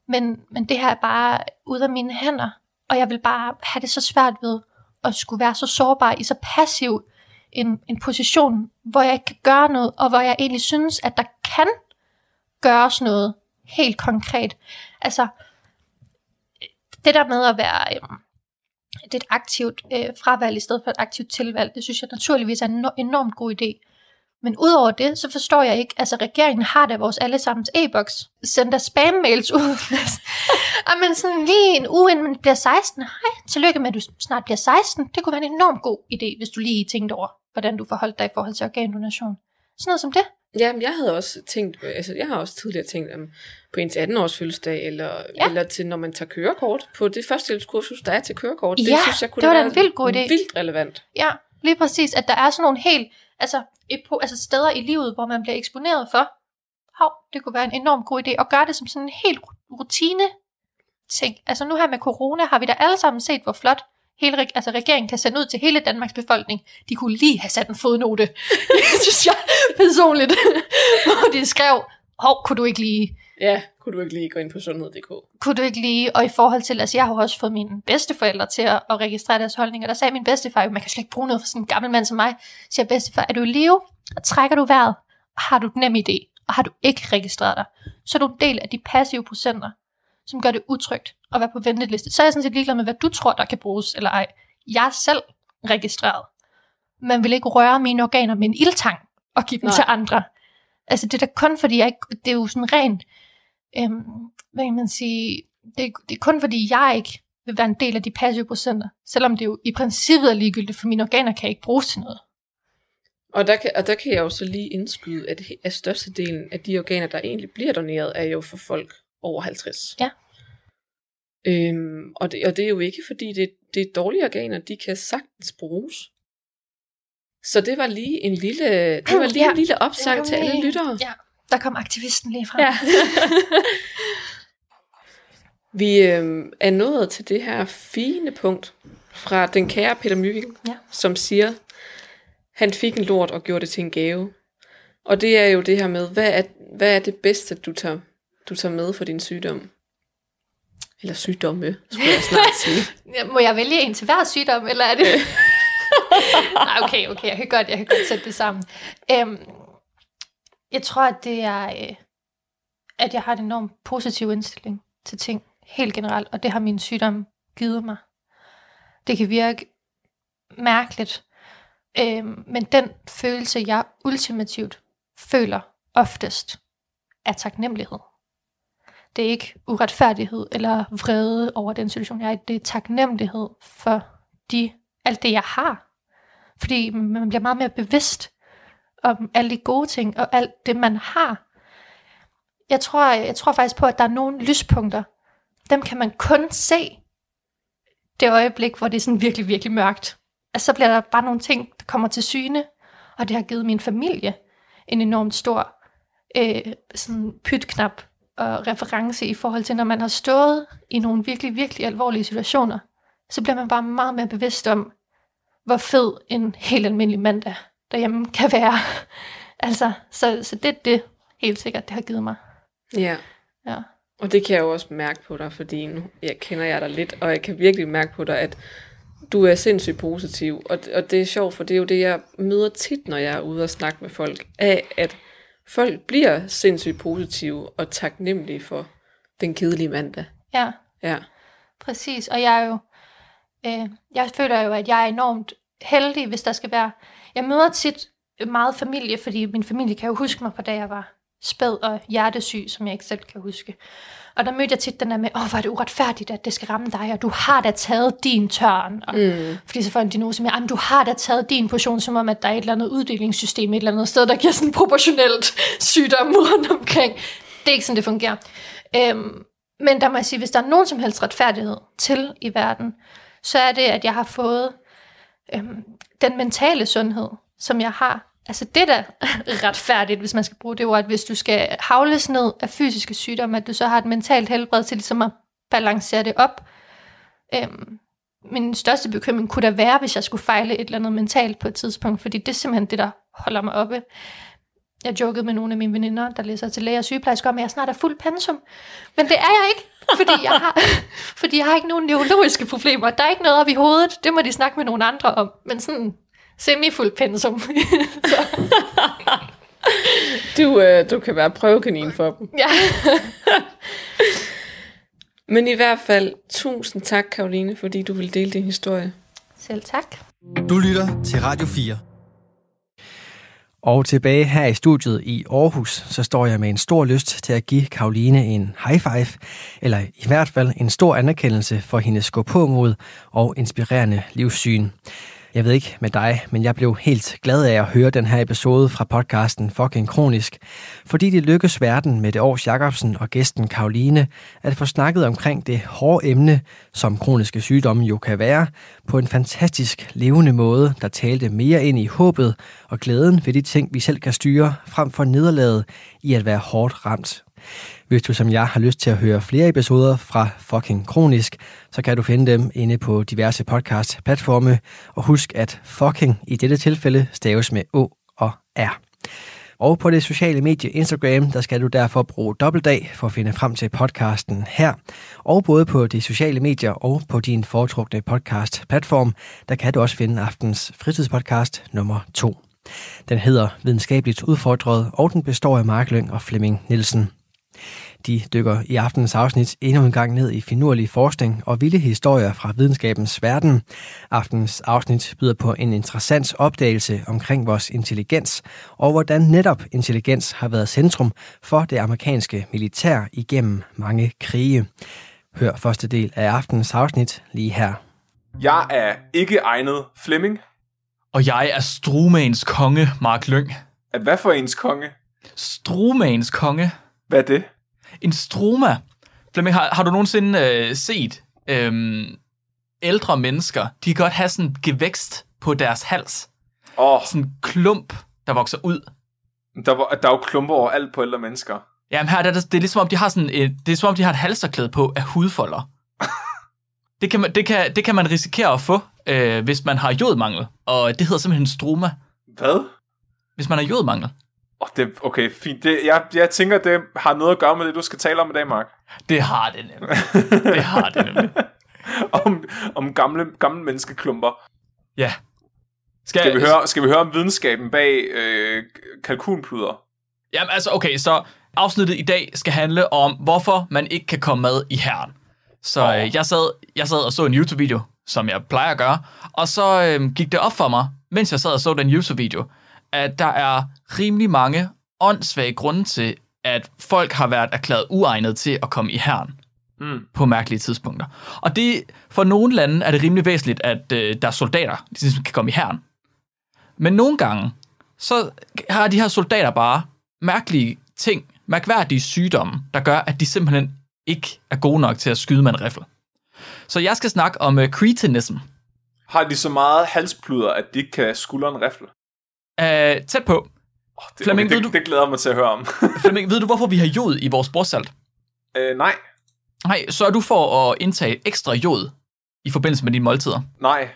Speaker 2: Men, men det her er bare ud af mine hænder, og jeg vil bare have det så svært ved at skulle være så sårbar i så passiv en, en position, hvor jeg ikke kan gøre noget, og hvor jeg egentlig synes, at der kan gøres noget helt konkret. Altså, det der med at være øhm, det er et aktivt øh, fravalg i stedet for et aktivt tilvalg, det synes jeg naturligvis er en enormt god idé. Men udover det, så forstår jeg ikke, altså regeringen har da vores allesammens e-boks, sender spam-mails ud. og men sådan lige en uge inden man bliver 16, hej, tillykke med at du snart bliver 16, det kunne være en enormt god idé, hvis du lige tænkte over, hvordan du forholdt dig i forhold til organdonation. Sådan noget som det.
Speaker 3: Ja, men jeg havde også tænkt, altså jeg har også tidligere tænkt om på ens 18-års fødselsdag, eller,
Speaker 2: Ja.
Speaker 3: eller til når man tager kørekort, på det førstehjælpskursus, der er til kørekort.
Speaker 2: Ja,
Speaker 3: det synes jeg kunne
Speaker 2: det var da en vildt god idé.
Speaker 3: Vildt relevant.
Speaker 2: Ja, lige præcis, at der er sådan nogle helt, altså, epo, altså steder i livet, hvor man bliver eksponeret for, hov, det kunne være en enorm god idé, at gøre det som sådan en helt rutine ting. Altså nu her med corona, har vi da alle sammen set, hvor flot hele, altså regeringen kan sende ud til hele Danmarks befolkning. De kunne lige have sat en fodnote, synes jeg personligt, hvor de skrev, hov, kunne du ikke lige
Speaker 3: Ja, kunne du ikke lige gå ind på sundhed.dk?
Speaker 2: kunne du ikke lige, og i forhold til, altså jeg har jo også fået mine bedsteforældre til at, at registrere deres holdninger, der sagde min bedstefar, jo, man kan slet ikke bruge noget for sådan en gammel mand som mig, siger bedstefar, er du i live, og trækker du vejret, og har du et nem idé, og har du ikke registreret dig, så er du en del af de passive procenter, som gør det utrygt at være på venteliste. Så er jeg sådan set ligeglad med, hvad du tror, der kan bruges eller ej. Jeg er selv registreret. Man vil ikke røre mine organer med en ildtang og give dem
Speaker 3: Nej.
Speaker 2: til andre. Altså det er da kun fordi, jeg ikke, det er jo sådan rent, øhm, hvad kan man sige, det, det er kun fordi, jeg ikke vil være en del af de passive procenter, selvom det jo i princippet er ligegyldigt, for mine organer kan ikke bruges til noget.
Speaker 3: Og der, kan, og der kan jeg jo så lige indskyde, at, at størstedelen af de organer, der egentlig bliver doneret, er jo for folk over 50.
Speaker 2: Ja.
Speaker 3: Øhm, og, det, og det er jo ikke, fordi det, det er dårlige organer, de kan sagtens bruges. Så det var lige en lille, det var lige
Speaker 2: Ja.
Speaker 3: en lille opsang til alle lyttere.
Speaker 2: Ja, der kom aktivisten lige frem.
Speaker 3: Ja. Vi øh, er nået til det her fine punkt fra den kære Peter Mygind,
Speaker 2: Ja.
Speaker 3: som siger, han fik en lort og gjorde det til en gave. Og det er jo det her med, hvad er, hvad er det bedste, du tager, du tager med for din sygdom? Eller sygdomme, skulle jeg snart sige.
Speaker 2: Må jeg vælge en til hver sygdom, eller er det... Nej, okay, okay, jeg kan godt, jeg kan godt sætte det sammen. Øhm, jeg tror, at det er, øh, at jeg har en enorm positiv indstilling til ting, helt generelt, og det har min sygdom givet mig. Det kan virke mærkeligt, øh, men den følelse, jeg ultimativt føler oftest, er taknemmelighed. Det er ikke uretfærdighed eller vrede over den situation, jeg er i. Det er taknemmelighed for de, alt det, jeg har. Fordi man bliver meget mere bevidst om alle de gode ting, og alt det, man har. Jeg tror, jeg tror faktisk på, at der er nogle lyspunkter. Dem kan man kun se det øjeblik, hvor det er sådan virkelig, virkelig mørkt. Altså, så bliver der bare nogle ting, der kommer til syne, og det har givet min familie en enormt stor øh, sådan pytknap og reference i forhold til, når man har stået i nogle virkelig, virkelig alvorlige situationer, så bliver man bare meget mere bevidst om, hvor fed en helt almindelig mandag derhjemme kan være. altså, så, så det er det helt sikkert, det har givet mig.
Speaker 3: Ja.
Speaker 2: Ja.
Speaker 3: Og det kan jeg jo også mærke på dig, fordi nu jeg kender jeg dig lidt, og jeg kan virkelig mærke på dig, at du er sindssygt positiv. Og, og det er sjovt, for det er jo det, jeg møder tit, når jeg er ude og snakke med folk, af at folk bliver sindssygt positive og taknemmelige for den kedelige mandag.
Speaker 2: Ja,
Speaker 3: Ja.
Speaker 2: præcis. Og jeg er jo, øh, jeg føler jo, at jeg er enormt heldig, hvis der skal være... Jeg møder tit meget familie, fordi min familie kan jo huske mig fra da jeg var spæd og hjertesyg, som jeg ikke selv kan huske. Og der mødte jeg tit den der med, åh, hvor er det uretfærdigt, at det skal ramme dig, og du har da taget din tørn. Og, mm. Fordi så får en diagnose med, at du har da taget din portion, som om, at der er et eller andet uddelingssystem et eller andet sted, der giver sådan proportionelt sygdom rundt omkring. Det er ikke sådan, det fungerer. Øhm, men der må jeg sige, hvis der er nogen som helst retfærdighed til i verden, så er det, at jeg har fået øhm, den mentale sundhed, som jeg har. Altså det der retfærdigt, hvis man skal bruge det ord, at hvis du skal havles ned af fysiske sygdomme, at du så har et mentalt helbred til ligesom at balancere det op. Øhm, min største bekymring kunne da være, hvis jeg skulle fejle et eller andet mentalt på et tidspunkt, fordi det er simpelthen det, der holder mig oppe. Jeg jokede med nogle af mine veninder, der læser til læge og sygeplejersker, om at jeg snart er fuld pensum. Men det er jeg ikke, fordi jeg har, fordi jeg har ikke nogen neurologiske problemer. Der er ikke noget op i hovedet, det må de snakke med nogle andre om. Men sådan semi-fuld pensum.
Speaker 3: Du, øh, du kan være prøvekanin for dem.
Speaker 2: ja.
Speaker 3: Men i hvert fald, tusind tak, Karoline, fordi du vil dele din historie.
Speaker 2: Selv tak.
Speaker 1: Du lytter til Radio 4. Og tilbage her i studiet i Aarhus, så står jeg med en stor lyst til at give Karoline en high five, eller i hvert fald en stor anerkendelse for hendes gå på mod og inspirerende livssyn. Jeg ved ikke med dig, men jeg blev helt glad af at høre den her episode fra podcasten Fucking Kronisk, fordi det lykkedes verden med det års Jacobsen og gæsten Karoline at få snakket omkring det hårde emne, som kroniske sygdomme jo kan være, på en fantastisk levende måde, der talte mere ind i håbet og glæden ved de ting, vi selv kan styre, frem for nederlaget i at være hårdt ramt. Hvis du som jeg har lyst til at høre flere episoder fra Fucking Kronisk, så kan du finde dem inde på diverse podcast-platforme. Og husk, at fucking i dette tilfælde staves med Å og R. Og på det sociale medie Instagram, der skal du derfor bruge dobbeltdag for at finde frem til podcasten her. Og både på de sociale medier og på din foretrukne podcast-platform, der kan du også finde aftens fritidspodcast nummer 2. Den hedder Videnskabeligt Udfordret, og den består af Mark Lyng og Flemming Nielsen. De dykker i aftenens afsnit endnu en gang ned i finurlig forskning og vilde historier fra videnskabens verden. Aftenens afsnit byder på en interessant opdagelse omkring vores intelligens, og hvordan netop intelligens har været centrum for det amerikanske militær igennem mange krige. Hør første del af aftenens afsnit lige her.
Speaker 5: Jeg er ikke egnet Flemming.
Speaker 4: Og jeg er Strumagens konge, Mark Lyng.
Speaker 5: At hvad for ens konge?
Speaker 4: Strumagens konge.
Speaker 5: Hvad er det?
Speaker 4: En stroma. Flemming, har, har du nogensinde øh, set øhm, ældre mennesker? De kan godt have sådan en gevækst på deres hals.
Speaker 5: Oh,
Speaker 4: Sådan en klump, der vokser ud.
Speaker 5: der, var, der er jo klumper over alt på ældre mennesker.
Speaker 4: Jamen her, der, er det, det er ligesom om, de har sådan et, det er som om, de har et halsterklæde på af hudfolder. det, kan man, det, kan, det kan man risikere at få, øh, hvis man har jodmangel. Og det hedder simpelthen stroma,
Speaker 5: Hvad?
Speaker 4: hvis man har jodmangel.
Speaker 5: Oh, det, okay, fint. Det, jeg, jeg tænker, det har noget at gøre med det, du skal tale om i dag, Mark.
Speaker 4: Det har det nemlig. det har det nemlig.
Speaker 5: om, om gamle, gamle menneskeklumper.
Speaker 4: Ja.
Speaker 5: Skal vi høre, skal vi høre om videnskaben bag øh, kalkunpluder?
Speaker 4: Jamen altså, okay, så afsnittet i dag skal handle om, hvorfor man ikke kan komme med i herren. Så
Speaker 5: Åh.
Speaker 4: øh, jeg, sad, jeg sad og så en YouTube-video, som jeg plejer at gøre, og så øh, gik det op for mig, mens jeg sad og så den YouTube-video, at der er rimelig mange åndssvage grunde til, at folk har været erklæret uegnet til at komme i herren
Speaker 5: Mm.
Speaker 4: på mærkelige tidspunkter. Og det, for nogle lande er det rimelig væsentligt, at øh, der er soldater, de ligesom kan komme i herren. Men nogle gange, så har de her soldater bare mærkelige ting, mærkværdige sygdomme, der gør, at de simpelthen ikke er gode nok til at skyde med en riffel. Så jeg skal snakke om uh, cretinism.
Speaker 5: Har de så meget halspluder, at de ikke kan skuldre en rifle?
Speaker 4: Uh, tæt på.
Speaker 5: Oh, det,
Speaker 4: Flemming,
Speaker 5: okay,
Speaker 4: ved
Speaker 5: det,
Speaker 4: du-
Speaker 5: det glæder mig til at høre om.
Speaker 4: Flemming, ved du, hvorfor vi har jod i vores bordsalt?
Speaker 5: øh, nej,
Speaker 4: Nej, så er du for at indtage ekstra jod i forbindelse med dine måltider.
Speaker 5: nej.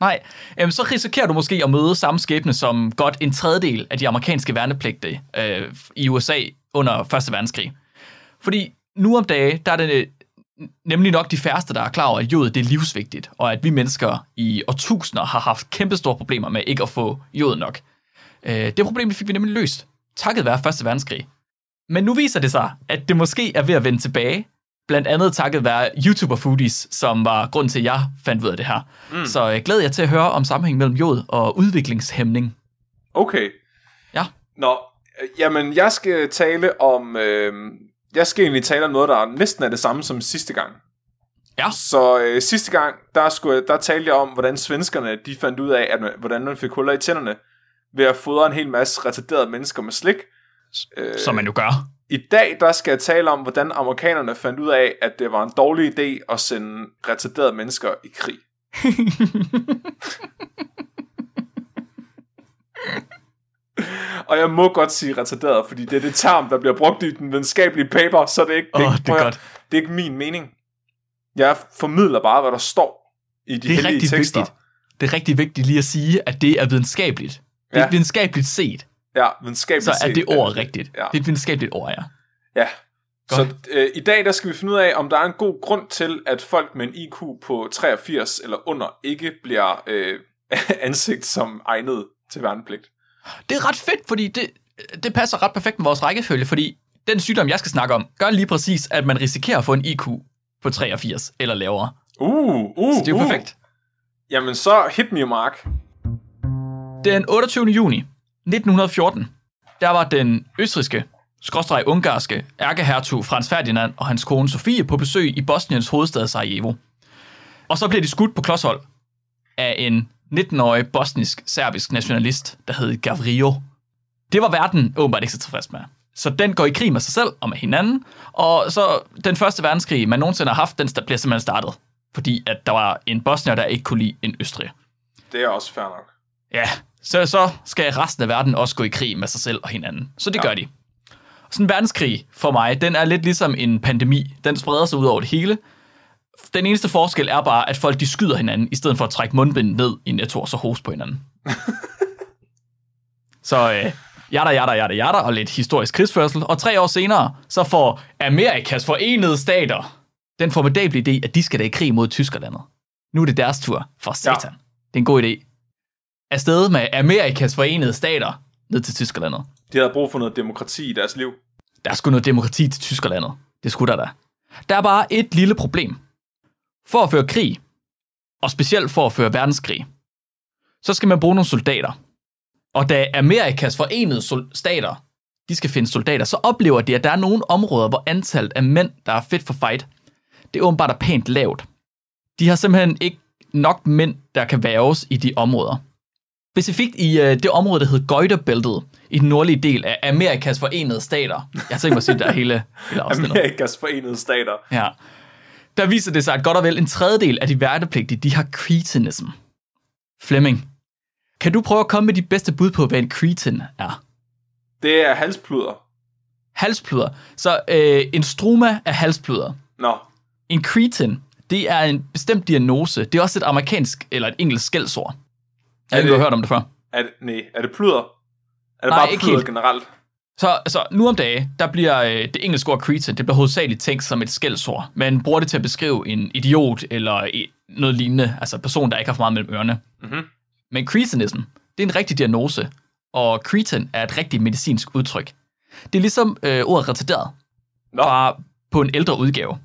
Speaker 4: Nej, øhm, så risikerer du måske at møde samme skæbne som godt en tredjedel af de amerikanske værnepligtige øh, i USA under 1. verdenskrig. Fordi nu om dage, der er det nemlig nok de færreste, der er klar over, at jod det er livsvigtigt, og at vi mennesker i årtusinder har haft kæmpe store problemer med ikke at få jod nok. Øh, det problem fik vi nemlig løst, takket være 1. verdenskrig. Men nu viser det sig, at det måske er ved at vende tilbage, blandt andet takket være YouTuber Foodies, som var grund til, at jeg fandt ud af det her. Mm. Så jeg glæder jer til at høre om sammenhæng mellem jod og udviklingshæmning.
Speaker 5: Okay.
Speaker 4: Ja.
Speaker 5: Nå, øh, jamen jeg skal tale om... Øh, jeg skal egentlig tale om noget, der næsten er det samme som sidste gang.
Speaker 4: Ja.
Speaker 5: Så øh, sidste gang, der, skulle, jeg- der talte jeg om, hvordan svenskerne de fandt ud af, at hvordan man fik huller i tænderne, ved at fodre en hel masse retarderede mennesker med slik. Øh,
Speaker 4: Som man jo gør.
Speaker 5: I dag, der skal jeg tale om, hvordan amerikanerne fandt ud af, at det var en dårlig idé at sende retarderede mennesker i krig. Og jeg må godt sige retarderet, fordi det er det term, der bliver brugt i den videnskabelige paper, så det er ikke, det, er
Speaker 4: det
Speaker 5: ikke,
Speaker 4: er
Speaker 5: prøv at-
Speaker 4: godt.
Speaker 5: det er ikke min mening. Jeg formidler bare, hvad der står i de
Speaker 4: Det er
Speaker 5: hellige
Speaker 4: rigtig
Speaker 5: tekster.
Speaker 4: vigtigt. Det er rigtig vigtigt lige at sige, at det er videnskabeligt. Det er
Speaker 5: Ja.
Speaker 4: videnskabeligt set,
Speaker 5: Ja, videnskabeligt
Speaker 4: så er
Speaker 5: set,
Speaker 4: det ord rigtigt.
Speaker 5: Ja.
Speaker 4: Det er et videnskabeligt ord, ja.
Speaker 5: Ja. Så
Speaker 4: Godt.
Speaker 5: øh, i dag der skal vi finde ud af, om der er en god grund til, at folk med en IQ på 83 eller under ikke bliver øh, ansigt som egnet til værnepligt.
Speaker 4: Det er ret fedt, fordi det, det passer ret perfekt med vores rækkefølge, fordi den sygdom, jeg skal snakke om, gør lige præcis, at man risikerer at få en IQ på 83 eller lavere.
Speaker 5: Uh, uh,
Speaker 4: Så det er jo
Speaker 5: uh.
Speaker 4: perfekt.
Speaker 5: Jamen så hit me, Mark.
Speaker 4: Den 28. juni 1914, der var den østriske, skråstreg ungarske ærkehertug Frans Ferdinand og hans kone Sofie på besøg i Bosniens hovedstad Sarajevo. Og så blev de skudt på klodshold af en 19-årig bosnisk-serbisk nationalist, der hed Gavrio. Det var verden åbenbart ikke så tilfreds med. Så den går i krig med sig selv og med hinanden, og så den første verdenskrig, man nogensinde har haft, den bliver simpelthen startet. Fordi at der var en bosnier, der ikke kunne lide en østrig.
Speaker 5: Det er også fair nok.
Speaker 4: Ja, så, så skal resten af verden også gå i krig med sig selv og hinanden. Så det
Speaker 5: Ja.
Speaker 4: gør de. Sådan en verdenskrig for mig, den er lidt ligesom en pandemi. Den spreder sig ud over det hele. Den eneste forskel er bare, at folk de skyder hinanden, i stedet for at trække mundbind ned i netto og så hoste på hinanden. så øh, jada, jada, jada, jada, og lidt historisk krigsførsel. Og tre år senere, så får Amerikas forenede stater den formidable idé, at de skal da i krig mod Tyskerlandet. Nu er det deres tur for satan. Ja. Det er en god idé afsted med Amerikas forenede stater ned til Tyskerlandet.
Speaker 5: De havde brug for noget demokrati i deres liv.
Speaker 4: Der er sgu noget demokrati til Tyskerlandet. Det skulle der da. Der er bare et lille problem. For at føre krig, og specielt for at føre verdenskrig, så skal man bruge nogle soldater. Og da Amerikas forenede stater, de skal finde soldater, så oplever de, at der er nogle områder, hvor antallet af mænd, der er fedt for fight, det er åbenbart er pænt lavt. De har simpelthen ikke nok mænd, der kan værves i de områder. Specifikt i øh, det område, der hedder Goiterbæltet, i den nordlige del af Amerikas forenede stater. Jeg tænkt mig at sige, der er hele, hele afsnittet.
Speaker 5: Amerikas forenede stater.
Speaker 4: Ja. Der viser det sig, at godt og vel en tredjedel af de værnepligtige, de har cretinism. Flemming, kan du prøve at komme med de bedste bud på, hvad en cretin er?
Speaker 5: Det er halspluder.
Speaker 4: Halspluder. Så øh, en struma er halspluder.
Speaker 5: Nå,
Speaker 4: En cretin, det er en bestemt diagnose. Det er også et amerikansk eller et engelsk skældsord. Jeg har ikke hørt om det før.
Speaker 5: er det, nej, er det pluder? Er det
Speaker 4: Nej,
Speaker 5: bare
Speaker 4: ikke
Speaker 5: pluder
Speaker 4: helt.
Speaker 5: generelt?
Speaker 4: Så, så nu om dagen, der bliver øh, det engelske ord cretin, det bliver hovedsageligt tænkt som et skældsord. Man bruger det til at beskrive en idiot eller i- noget lignende, altså en person, der ikke har for meget mellem ørerne.
Speaker 5: Mhm.
Speaker 4: Men cretinism, det er en rigtig diagnose, og cretin er et rigtigt medicinsk udtryk. Det er ligesom øh, ordet retarderet,
Speaker 5: Nå,
Speaker 4: bare på en ældre udgave.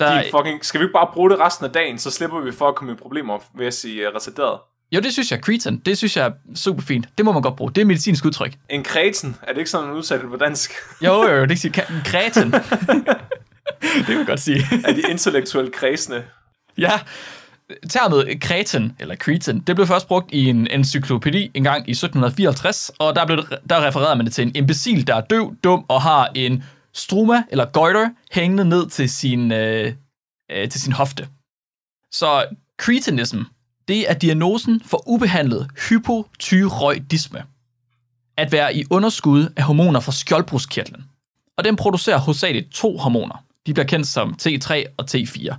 Speaker 4: Der,
Speaker 5: de fucking, skal vi ikke bare bruge det resten af dagen, så slipper vi for at komme i problemer ved at sige uh, retarderet.
Speaker 4: Jo, det synes jeg, cretin, det synes jeg er super fint. Det må man godt bruge. Det er medicinsk udtryk.
Speaker 5: En kreten, er det ikke sådan, man udtaler det på dansk?
Speaker 4: Jo, jo, det siger kretin. det kan man godt sige.
Speaker 5: er de intellektuelle kredsende?
Speaker 4: Ja, termet kretin, eller kretin, det blev først brugt i en encyklopædi en gang i 1754, og der, blev, der refererede man det til en imbecil, der er døv, dum og har en struma, eller goiter, hængende ned til sin, øh, øh, til sin hofte. Så cretinism, det er diagnosen for ubehandlet hypotyroidisme. At være i underskud af hormoner fra skjoldbruskkirtlen. Og den producerer hovedsageligt to hormoner. De bliver kendt som T3 og T4.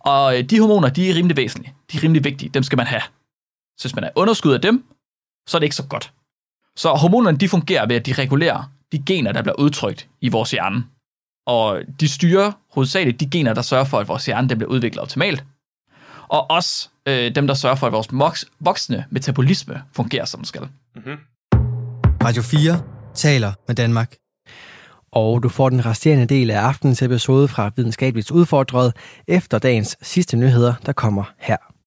Speaker 4: Og øh, de hormoner, de er rimelig væsentlige. De er rimelig vigtige. Dem skal man have. Så hvis man er underskud af dem, så er det ikke så godt. Så hormonerne de fungerer ved, at de regulerer de gener, der bliver udtrykt i vores hjerne. Og de styrer hovedsageligt de gener, der sørger for, at vores hjerne den bliver udviklet optimalt. Og også øh, dem, der sørger for, at vores voksne metabolisme fungerer, som den skal.
Speaker 5: Mm-hmm.
Speaker 1: Radio 4 taler med Danmark. Og du får den resterende del af aftenens episode fra Videnskabeligt Udfordret efter dagens sidste nyheder, der kommer her.